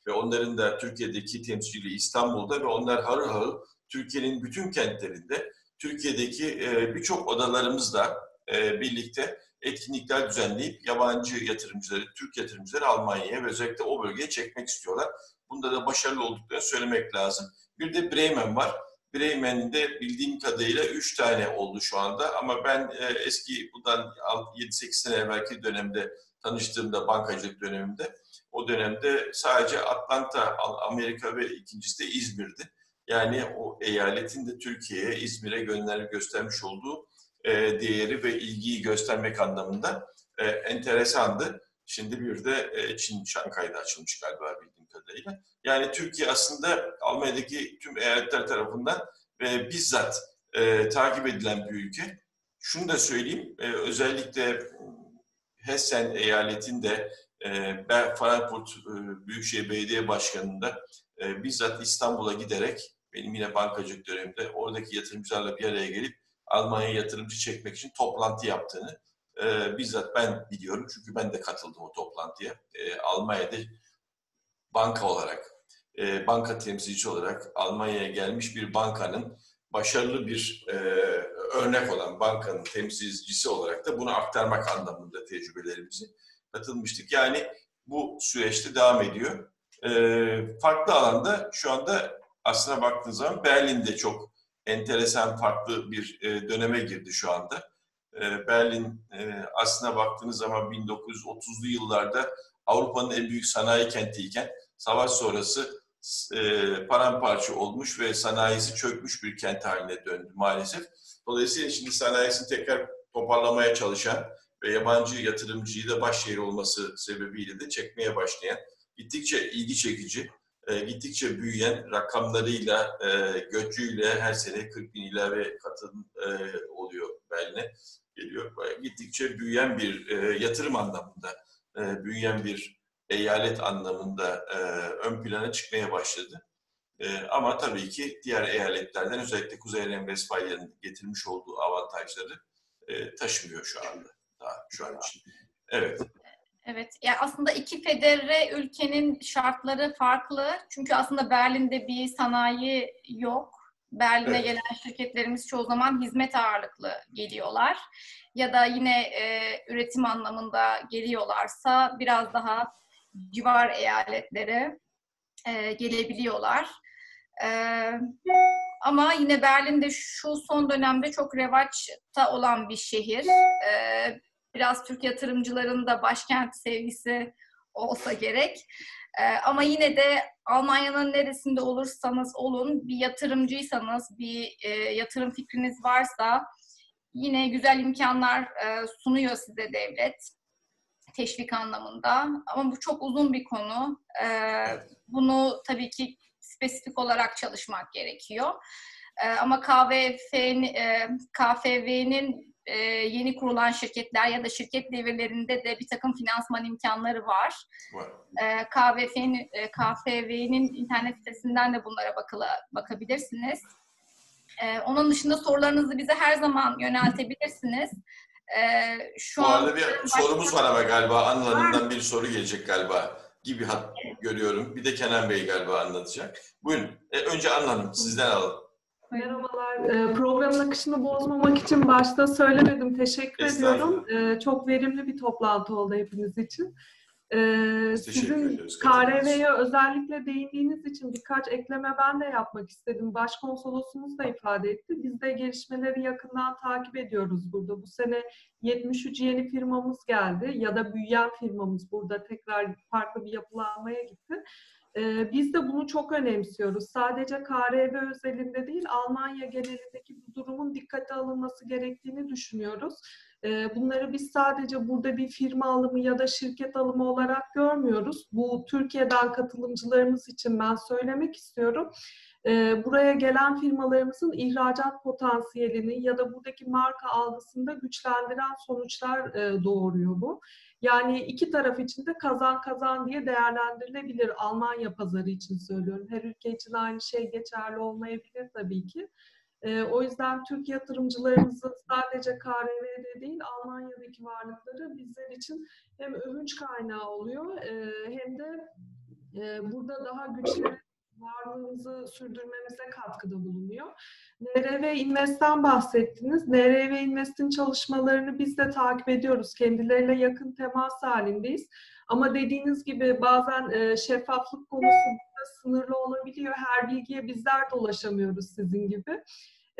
ve onların da Türkiye'deki temsilciliği İstanbul'da ve onlar harıl harıl Türkiye'nin bütün kentlerinde Türkiye'deki birçok odalarımızda e, birlikte etkinlikler düzenleyip yabancı yatırımcıları, Türk yatırımcıları Almanya'ya ve özellikle o bölgeye çekmek istiyorlar. Bunda da başarılı olduklarını söylemek lazım. Bir de Bremen var. Bremen'de bildiğim kadarıyla 3 tane oldu şu anda ama ben e, eski bundan 7-8 sene evvelki dönemde tanıştığımda bankacılık döneminde o dönemde sadece Atlanta, Amerika ve ikincisi de İzmir'di. Yani o eyaletin de Türkiye'ye, İzmir'e gönderip göstermiş olduğu e, değeri ve ilgiyi göstermek anlamında e, enteresandı. Şimdi bir de e, Çin, Şankay'da açılmış galiba bildiğim kadarıyla. Yani Türkiye aslında Almanya'daki tüm eyaletler tarafından e, bizzat e, takip edilen bir ülke. Şunu da söyleyeyim, e, özellikle Hessen eyaletinde e, Frankfurt e, Büyükşehir Belediye Başkanı'nda e, bizzat İstanbul'a giderek benim yine bankacılık döneminde oradaki yatırımcılarla bir araya gelip Almanya yatırımcı çekmek için toplantı yaptığını e, bizzat ben biliyorum. Çünkü ben de katıldım o toplantıya. E, Almanya'da banka olarak, e, banka temsilci olarak Almanya'ya gelmiş bir bankanın başarılı bir e, örnek olan bankanın temsilcisi olarak da bunu aktarmak anlamında tecrübelerimizi katılmıştık. Yani bu süreçte devam ediyor. E, farklı alanda şu anda aslına baktığınız zaman Berlin'de çok enteresan farklı bir e, döneme girdi şu anda. E, Berlin e, aslına baktığınız zaman 1930'lu yıllarda Avrupa'nın en büyük sanayi kentiyken savaş sonrası e, paramparça olmuş ve sanayisi çökmüş bir kent haline döndü maalesef. Dolayısıyla şimdi sanayisini tekrar toparlamaya çalışan ve yabancı yatırımcıyı da baş şehir olması sebebiyle de çekmeye başlayan gittikçe ilgi çekici gittikçe büyüyen rakamlarıyla, göçüyle her sene 40 bin ilave katın oluyor Berlin'e geliyor. Gittikçe büyüyen bir e, yatırım anlamında, e, büyüyen bir eyalet anlamında e, ön plana çıkmaya başladı. E, ama tabii ki diğer eyaletlerden özellikle Kuzey Ren-Vesfalya'nın getirmiş olduğu avantajları e, taşımıyor şu anda. Daha şu an için. Evet. Evet, yani aslında iki federe ülkenin şartları farklı. Çünkü aslında Berlin'de bir sanayi yok. Berlin'e evet. gelen şirketlerimiz çoğu zaman hizmet ağırlıklı geliyorlar. Ya da yine e, üretim anlamında geliyorlarsa biraz daha civar eyaletlere e, gelebiliyorlar. E, ama yine Berlin'de şu son dönemde çok revaçta olan bir şehir. E, biraz Türk yatırımcıların da başkent sevgisi olsa gerek. Ee, ama yine de Almanya'nın neresinde olursanız olun, bir yatırımcıysanız, bir e, yatırım fikriniz varsa yine güzel imkanlar e, sunuyor size devlet teşvik anlamında. Ama bu çok uzun bir konu. Ee, bunu tabii ki spesifik olarak çalışmak gerekiyor. Ee, ama KVF'nin e, KFV'nin e, yeni kurulan şirketler ya da şirket devirlerinde de bir takım finansman imkanları var. E, KVF'nin e, KFV'nin internet sitesinden de bunlara bakıla, bakabilirsiniz. E, onun dışında sorularınızı bize her zaman yöneltebilirsiniz. E, şu Bu arada bir başka... sorumuz var ama galiba Anıl Hanım'dan bir soru gelecek galiba gibi hat evet. görüyorum. Bir de Kenan Bey galiba anlatacak. Buyurun. E, önce Anıl Hanım sizden alalım. Merhabalar. Ee, programın akışını bozmamak için başta söylemedim. Teşekkür ediyorum. Ee, çok verimli bir toplantı oldu hepiniz için. Ee, sizin KRV'ye özellikle değindiğiniz için birkaç ekleme ben de yapmak istedim. Başkonsolosumuz da ifade etti. Biz de gelişmeleri yakından takip ediyoruz burada. Bu sene 73 yeni firmamız geldi ya da büyüyen firmamız burada tekrar farklı bir yapılanmaya gitti. Ee, biz de bunu çok önemsiyoruz. Sadece KRV özelinde değil, Almanya genelindeki bu durumun dikkate alınması gerektiğini düşünüyoruz. Ee, bunları biz sadece burada bir firma alımı ya da şirket alımı olarak görmüyoruz. Bu Türkiye'den katılımcılarımız için ben söylemek istiyorum. Ee, buraya gelen firmalarımızın ihracat potansiyelini ya da buradaki marka algısında güçlendiren sonuçlar e, doğuruyor bu. Yani iki taraf için de kazan kazan diye değerlendirilebilir. Almanya pazarı için söylüyorum. Her ülke için aynı şey geçerli olmayabilir tabii ki. E, o yüzden Türk yatırımcılarımızın sadece KRV'de değil Almanya'daki varlıkları bizler için hem övünç kaynağı oluyor e, hem de e, burada daha güçlü varlığımızı sürdürmemize katkıda bulunuyor. NRV Invest'ten bahsettiniz. NRV Invest'in çalışmalarını biz de takip ediyoruz. Kendileriyle yakın temas halindeyiz. Ama dediğiniz gibi bazen e, şeffaflık konusu sınırlı olabiliyor. Her bilgiye bizler de ulaşamıyoruz sizin gibi.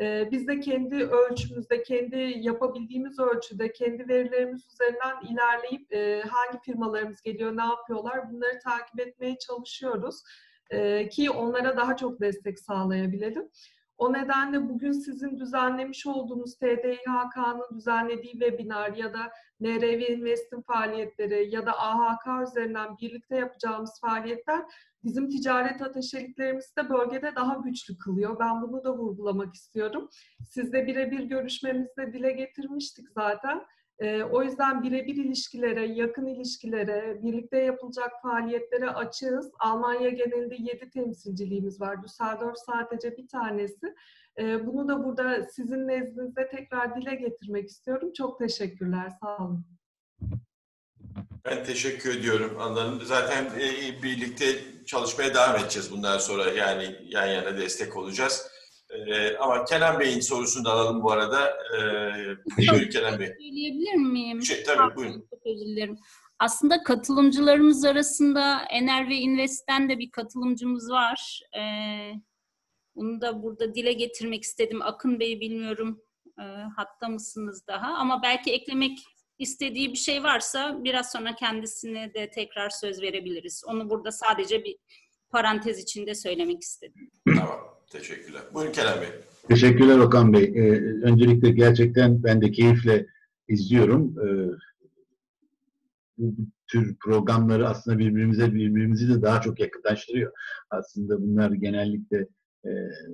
E, biz de kendi ölçümüzde, kendi yapabildiğimiz ölçüde, kendi verilerimiz üzerinden ilerleyip e, hangi firmalarımız geliyor, ne yapıyorlar bunları takip etmeye çalışıyoruz e, ki onlara daha çok destek sağlayabilelim. O nedenle bugün sizin düzenlemiş olduğunuz TDİHK'nın düzenlediği webinar ya da NRV Invest'in faaliyetleri ya da AHK üzerinden birlikte yapacağımız faaliyetler bizim ticaret ateşeliklerimizi de bölgede daha güçlü kılıyor. Ben bunu da vurgulamak istiyorum. Sizle birebir görüşmemizde dile getirmiştik zaten. E, o yüzden birebir ilişkilere, yakın ilişkilere, birlikte yapılacak faaliyetlere açığız. Almanya genelinde 7 temsilciliğimiz var. Düsseldorf sadece bir tanesi. E, bunu da burada sizin nezdinizde tekrar dile getirmek istiyorum. Çok teşekkürler, sağ olun. Ben teşekkür ediyorum Anladım. Zaten e, birlikte çalışmaya devam edeceğiz bundan sonra. Yani yan yana destek olacağız. Ee, ama Kenan Bey'in sorusunu da alalım bu arada. Ee, buyurun Kenan Bey. Söyleyebilir miyim? Şey, tabii buyurun. Çok özür dilerim. Aslında katılımcılarımız arasında Ener ve Invest'ten de bir katılımcımız var. Ee, bunu da burada dile getirmek istedim. Akın Bey bilmiyorum e, hatta mısınız daha ama belki eklemek istediği bir şey varsa biraz sonra kendisine de tekrar söz verebiliriz. Onu burada sadece bir parantez içinde söylemek istedim. Tamam. Teşekkürler. Buyurun Kerem Bey. Teşekkürler Okan Bey. Ee, öncelikle gerçekten ben de keyifle izliyorum. Ee, tür programları aslında birbirimize birbirimizi de daha çok yakınlaştırıyor. Aslında bunlar genellikle e,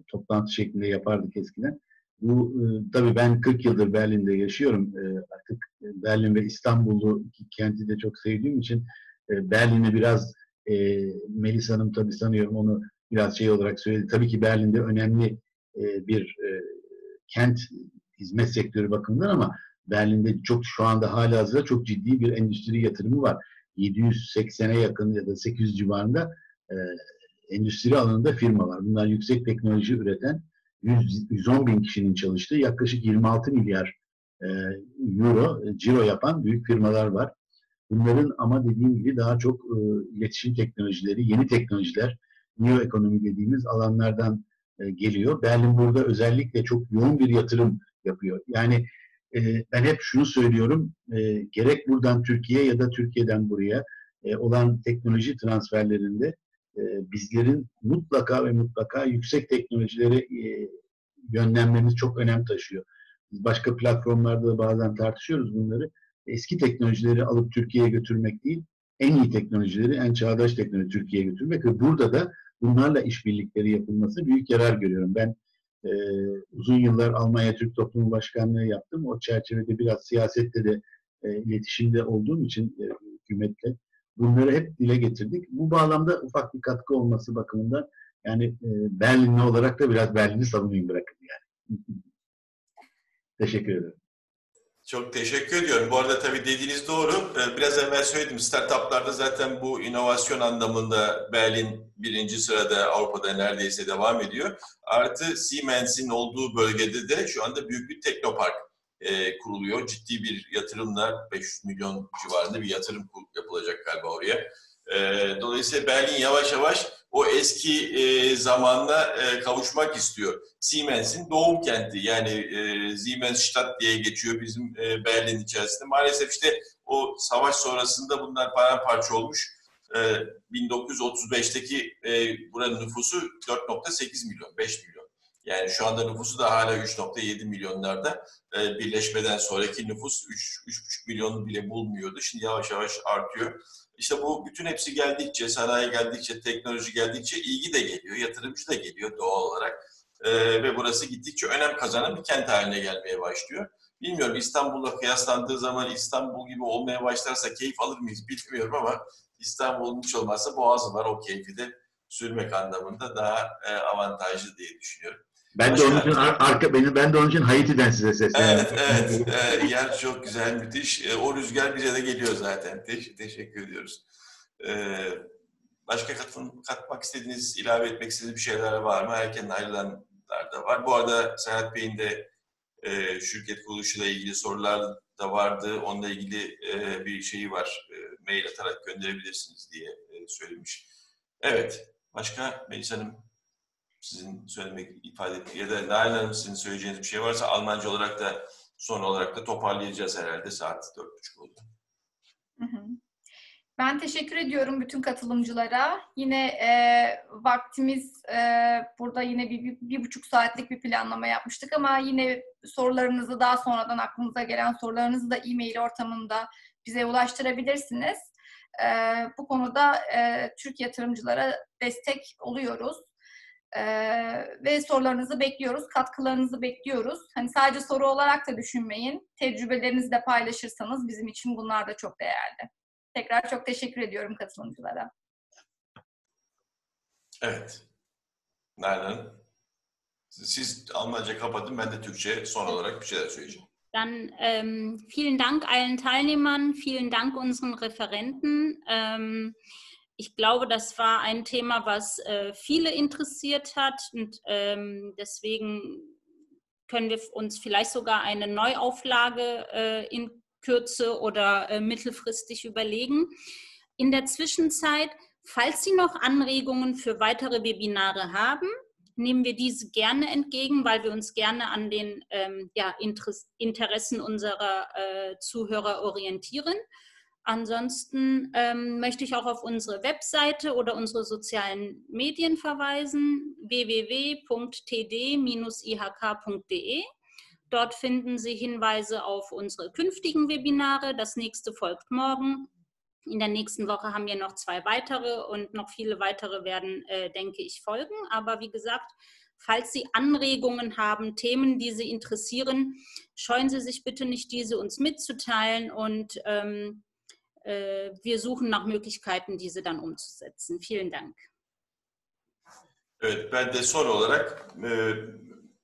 toplantı şeklinde yapardık eskiden. Bu e, tabii ben 40 yıldır Berlin'de yaşıyorum. E, artık Berlin ve İstanbul'u iki kenti de çok sevdiğim için e, Berlin'i biraz e, Melis Hanım tabii sanıyorum onu biraz şey olarak söyledi. Tabii ki Berlin'de önemli e, bir e, kent hizmet sektörü bakımından ama Berlin'de çok şu anda hala hazırda çok ciddi bir endüstri yatırımı var. 780'e yakın ya da 800 civarında e, endüstri alanında firma var. Bunlar yüksek teknoloji üreten 100, 110 bin kişinin çalıştığı yaklaşık 26 milyar e, euro ciro yapan büyük firmalar var. Bunların ama dediğim gibi daha çok e, iletişim teknolojileri, yeni teknolojiler, neo ekonomi dediğimiz alanlardan e, geliyor. Berlin burada özellikle çok yoğun bir yatırım yapıyor. Yani e, ben hep şunu söylüyorum, gerek buradan Türkiye ya da Türkiye'den buraya olan teknoloji transferlerinde bizlerin mutlaka ve mutlaka yüksek teknolojileri e, yönlenmemiz çok önem taşıyor. Başka platformlarda da bazen tartışıyoruz bunları. Eski teknolojileri alıp Türkiye'ye götürmek değil, en iyi teknolojileri, en çağdaş teknoloji Türkiye'ye götürmek ve burada da bunlarla işbirlikleri yapılması büyük yarar görüyorum. Ben e, uzun yıllar Almanya Türk Toplumu Başkanlığı yaptım. O çerçevede biraz siyasette de e, iletişimde olduğum için e, hükümetle bunları hep dile getirdik. Bu bağlamda ufak bir katkı olması bakımından yani e, Berlinli olarak da biraz Berlin'i savunayım bırakın yani. [LAUGHS] Teşekkür ederim. Çok teşekkür ediyorum. Bu arada tabii dediğiniz doğru. Ee, biraz evvel söyledim. Startuplarda zaten bu inovasyon anlamında Berlin birinci sırada Avrupa'da neredeyse devam ediyor. Artı Siemens'in olduğu bölgede de şu anda büyük bir teknopark e, kuruluyor. Ciddi bir yatırımlar, 500 milyon civarında bir yatırım yapılacak galiba oraya. E, dolayısıyla Berlin yavaş yavaş o eski e, zamanla e, kavuşmak istiyor. Siemens'in doğum kenti yani e, Siemensstadt diye geçiyor bizim e, Berlin içerisinde. Maalesef işte o savaş sonrasında bunlar paramparça olmuş. E, 1935'teki e, buranın nüfusu 4.8 milyon, 5 milyon. Yani şu anda nüfusu da hala 3.7 milyonlarda. E, birleşmeden sonraki nüfus 3,5 milyonu bile bulmuyordu. Şimdi yavaş yavaş artıyor. İşte bu bütün hepsi geldikçe, sanayi geldikçe, teknoloji geldikçe ilgi de geliyor, yatırımcı da geliyor doğal olarak. Ee, ve burası gittikçe önem kazanan bir kent haline gelmeye başlıyor. Bilmiyorum İstanbul'la kıyaslandığı zaman İstanbul gibi olmaya başlarsa keyif alır mıyız [LAUGHS] bilmiyorum ama İstanbul hiç olmazsa Boğazı var o keyfi de sürmek anlamında daha e, avantajlı diye düşünüyorum. Ben Başka, de onun için arka beni ben de onun için Haiti'den size sesleniyorum. Evet, evet. evet yer çok güzel, müthiş. E, o rüzgar bize de geliyor zaten. Te teşekkür ediyoruz. Ee, başka katın, katmak istediğiniz, ilave etmek istediğiniz bir şeyler var mı? Erken ayrılanlar da var. Bu arada Serhat Bey'in de e, şirket kuruluşuyla ilgili sorular da vardı. Onunla ilgili e, bir şeyi var. E, mail atarak gönderebilirsiniz diye e, söylemiş. Evet. Başka Melis Hanım sizin söylemek, ifade etmek ya da Nail Hanım sizin söyleyeceğiniz bir şey varsa Almanca olarak da son olarak da toparlayacağız herhalde. Saat dört buçuk oldu. Ben teşekkür ediyorum bütün katılımcılara. Yine e, vaktimiz e, burada yine bir, bir, bir buçuk saatlik bir planlama yapmıştık ama yine sorularınızı daha sonradan aklınıza gelen sorularınızı da e-mail ortamında bize ulaştırabilirsiniz. E, bu konuda e, Türk yatırımcılara destek oluyoruz. Ee, ve sorularınızı bekliyoruz, katkılarınızı bekliyoruz. Hani sadece soru olarak da düşünmeyin. Tecrübelerinizi de paylaşırsanız bizim için bunlar da çok değerli. Tekrar çok teşekkür ediyorum katılımcılara. Evet. Nereden? Siz Almanca kapatın, ben de Türkçe son olarak bir şeyler söyleyeceğim. Dann ähm, vielen Dank allen Teilnehmern, vielen Dank unseren Referenten. Ähm, ich glaube, das war ein Thema, was äh, viele interessiert hat und ähm, deswegen können wir uns vielleicht sogar eine Neuauflage äh, in Kürze oder äh, mittelfristig überlegen. In der Zwischenzeit, falls Sie noch Anregungen für weitere Webinare haben, nehmen wir diese gerne entgegen, weil wir uns gerne an den ähm, ja, Interessen unserer äh, Zuhörer orientieren. Ansonsten ähm, möchte ich auch auf unsere Webseite oder unsere sozialen Medien verweisen, www.td-ihk.de. Dort finden Sie Hinweise auf unsere künftigen Webinare. Das nächste folgt morgen. In der nächsten Woche haben wir noch zwei weitere und noch viele weitere werden, äh, denke ich, folgen. Aber wie gesagt, falls Sie Anregungen haben, Themen, die Sie interessieren, scheuen Sie sich bitte nicht, diese uns mitzuteilen und ähm, äh, wir suchen nach Möglichkeiten, diese dann umzusetzen. Vielen Dank. Evet, ben de son olarak e,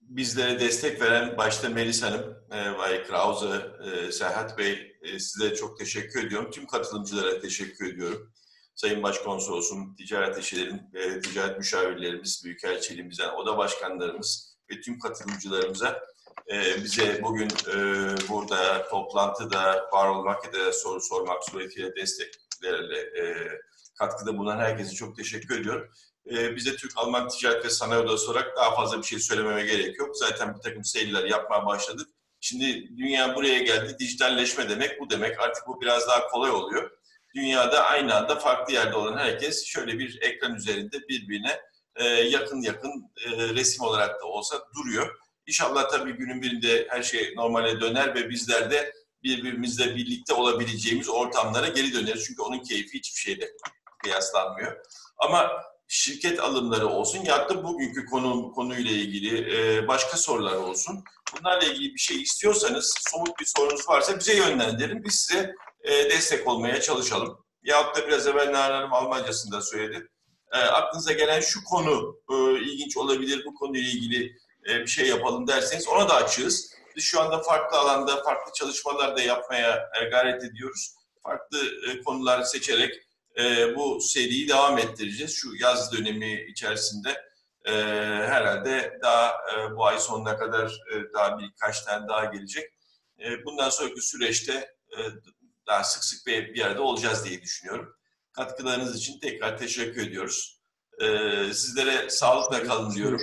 bizlere destek veren başta Melis Hanım, e, Bay Krause, e, Serhat Bey e, size çok teşekkür ediyorum. Tüm katılımcılara teşekkür ediyorum. Sayın Başkonsolosum, ticaret eşilerin, e, ticaret müşavirlerimiz, büyükelçiliğimizden, oda başkanlarımız ve tüm katılımcılarımıza e, bize bugün e, burada toplantıda var olmak ya soru sormak suretiyle desteklerle e, katkıda bulunan herkese çok teşekkür ediyorum. E, bize Türk-Alman Ticaret ve Sanayi Odası olarak daha fazla bir şey söylememe gerek yok. Zaten bir takım seyirler yapmaya başladık. Şimdi dünya buraya geldi. Dijitalleşme demek bu demek. Artık bu biraz daha kolay oluyor. Dünyada aynı anda farklı yerde olan herkes şöyle bir ekran üzerinde birbirine e, yakın yakın resim olarak da olsa duruyor. İnşallah tabii günün birinde her şey normale döner ve bizler de birbirimizle birlikte olabileceğimiz ortamlara geri döneriz. Çünkü onun keyfi hiçbir şeyle kıyaslanmıyor. Ama şirket alımları olsun ya da bugünkü konu konuyla ilgili e, başka sorular olsun. Bunlarla ilgili bir şey istiyorsanız, somut bir sorunuz varsa bize yönlendirin. Biz size e, destek olmaya çalışalım. Yahut da biraz evvel Nalan Hanım Almancasında söyledi. E, aklınıza gelen şu konu e, ilginç olabilir, bu konuyla ilgili bir şey yapalım derseniz ona da açığız. Biz şu anda farklı alanda farklı çalışmalar da yapmaya e, gayret ediyoruz. Farklı e, konular seçerek bu seriyi devam ettireceğiz. Şu yaz dönemi içerisinde herhalde daha bu ay sonuna kadar daha birkaç tane daha gelecek. bundan sonraki süreçte daha sık sık bir, arada olacağız diye düşünüyorum. Katkılarınız için tekrar teşekkür ediyoruz. sizlere sağlıkla kalın diyorum.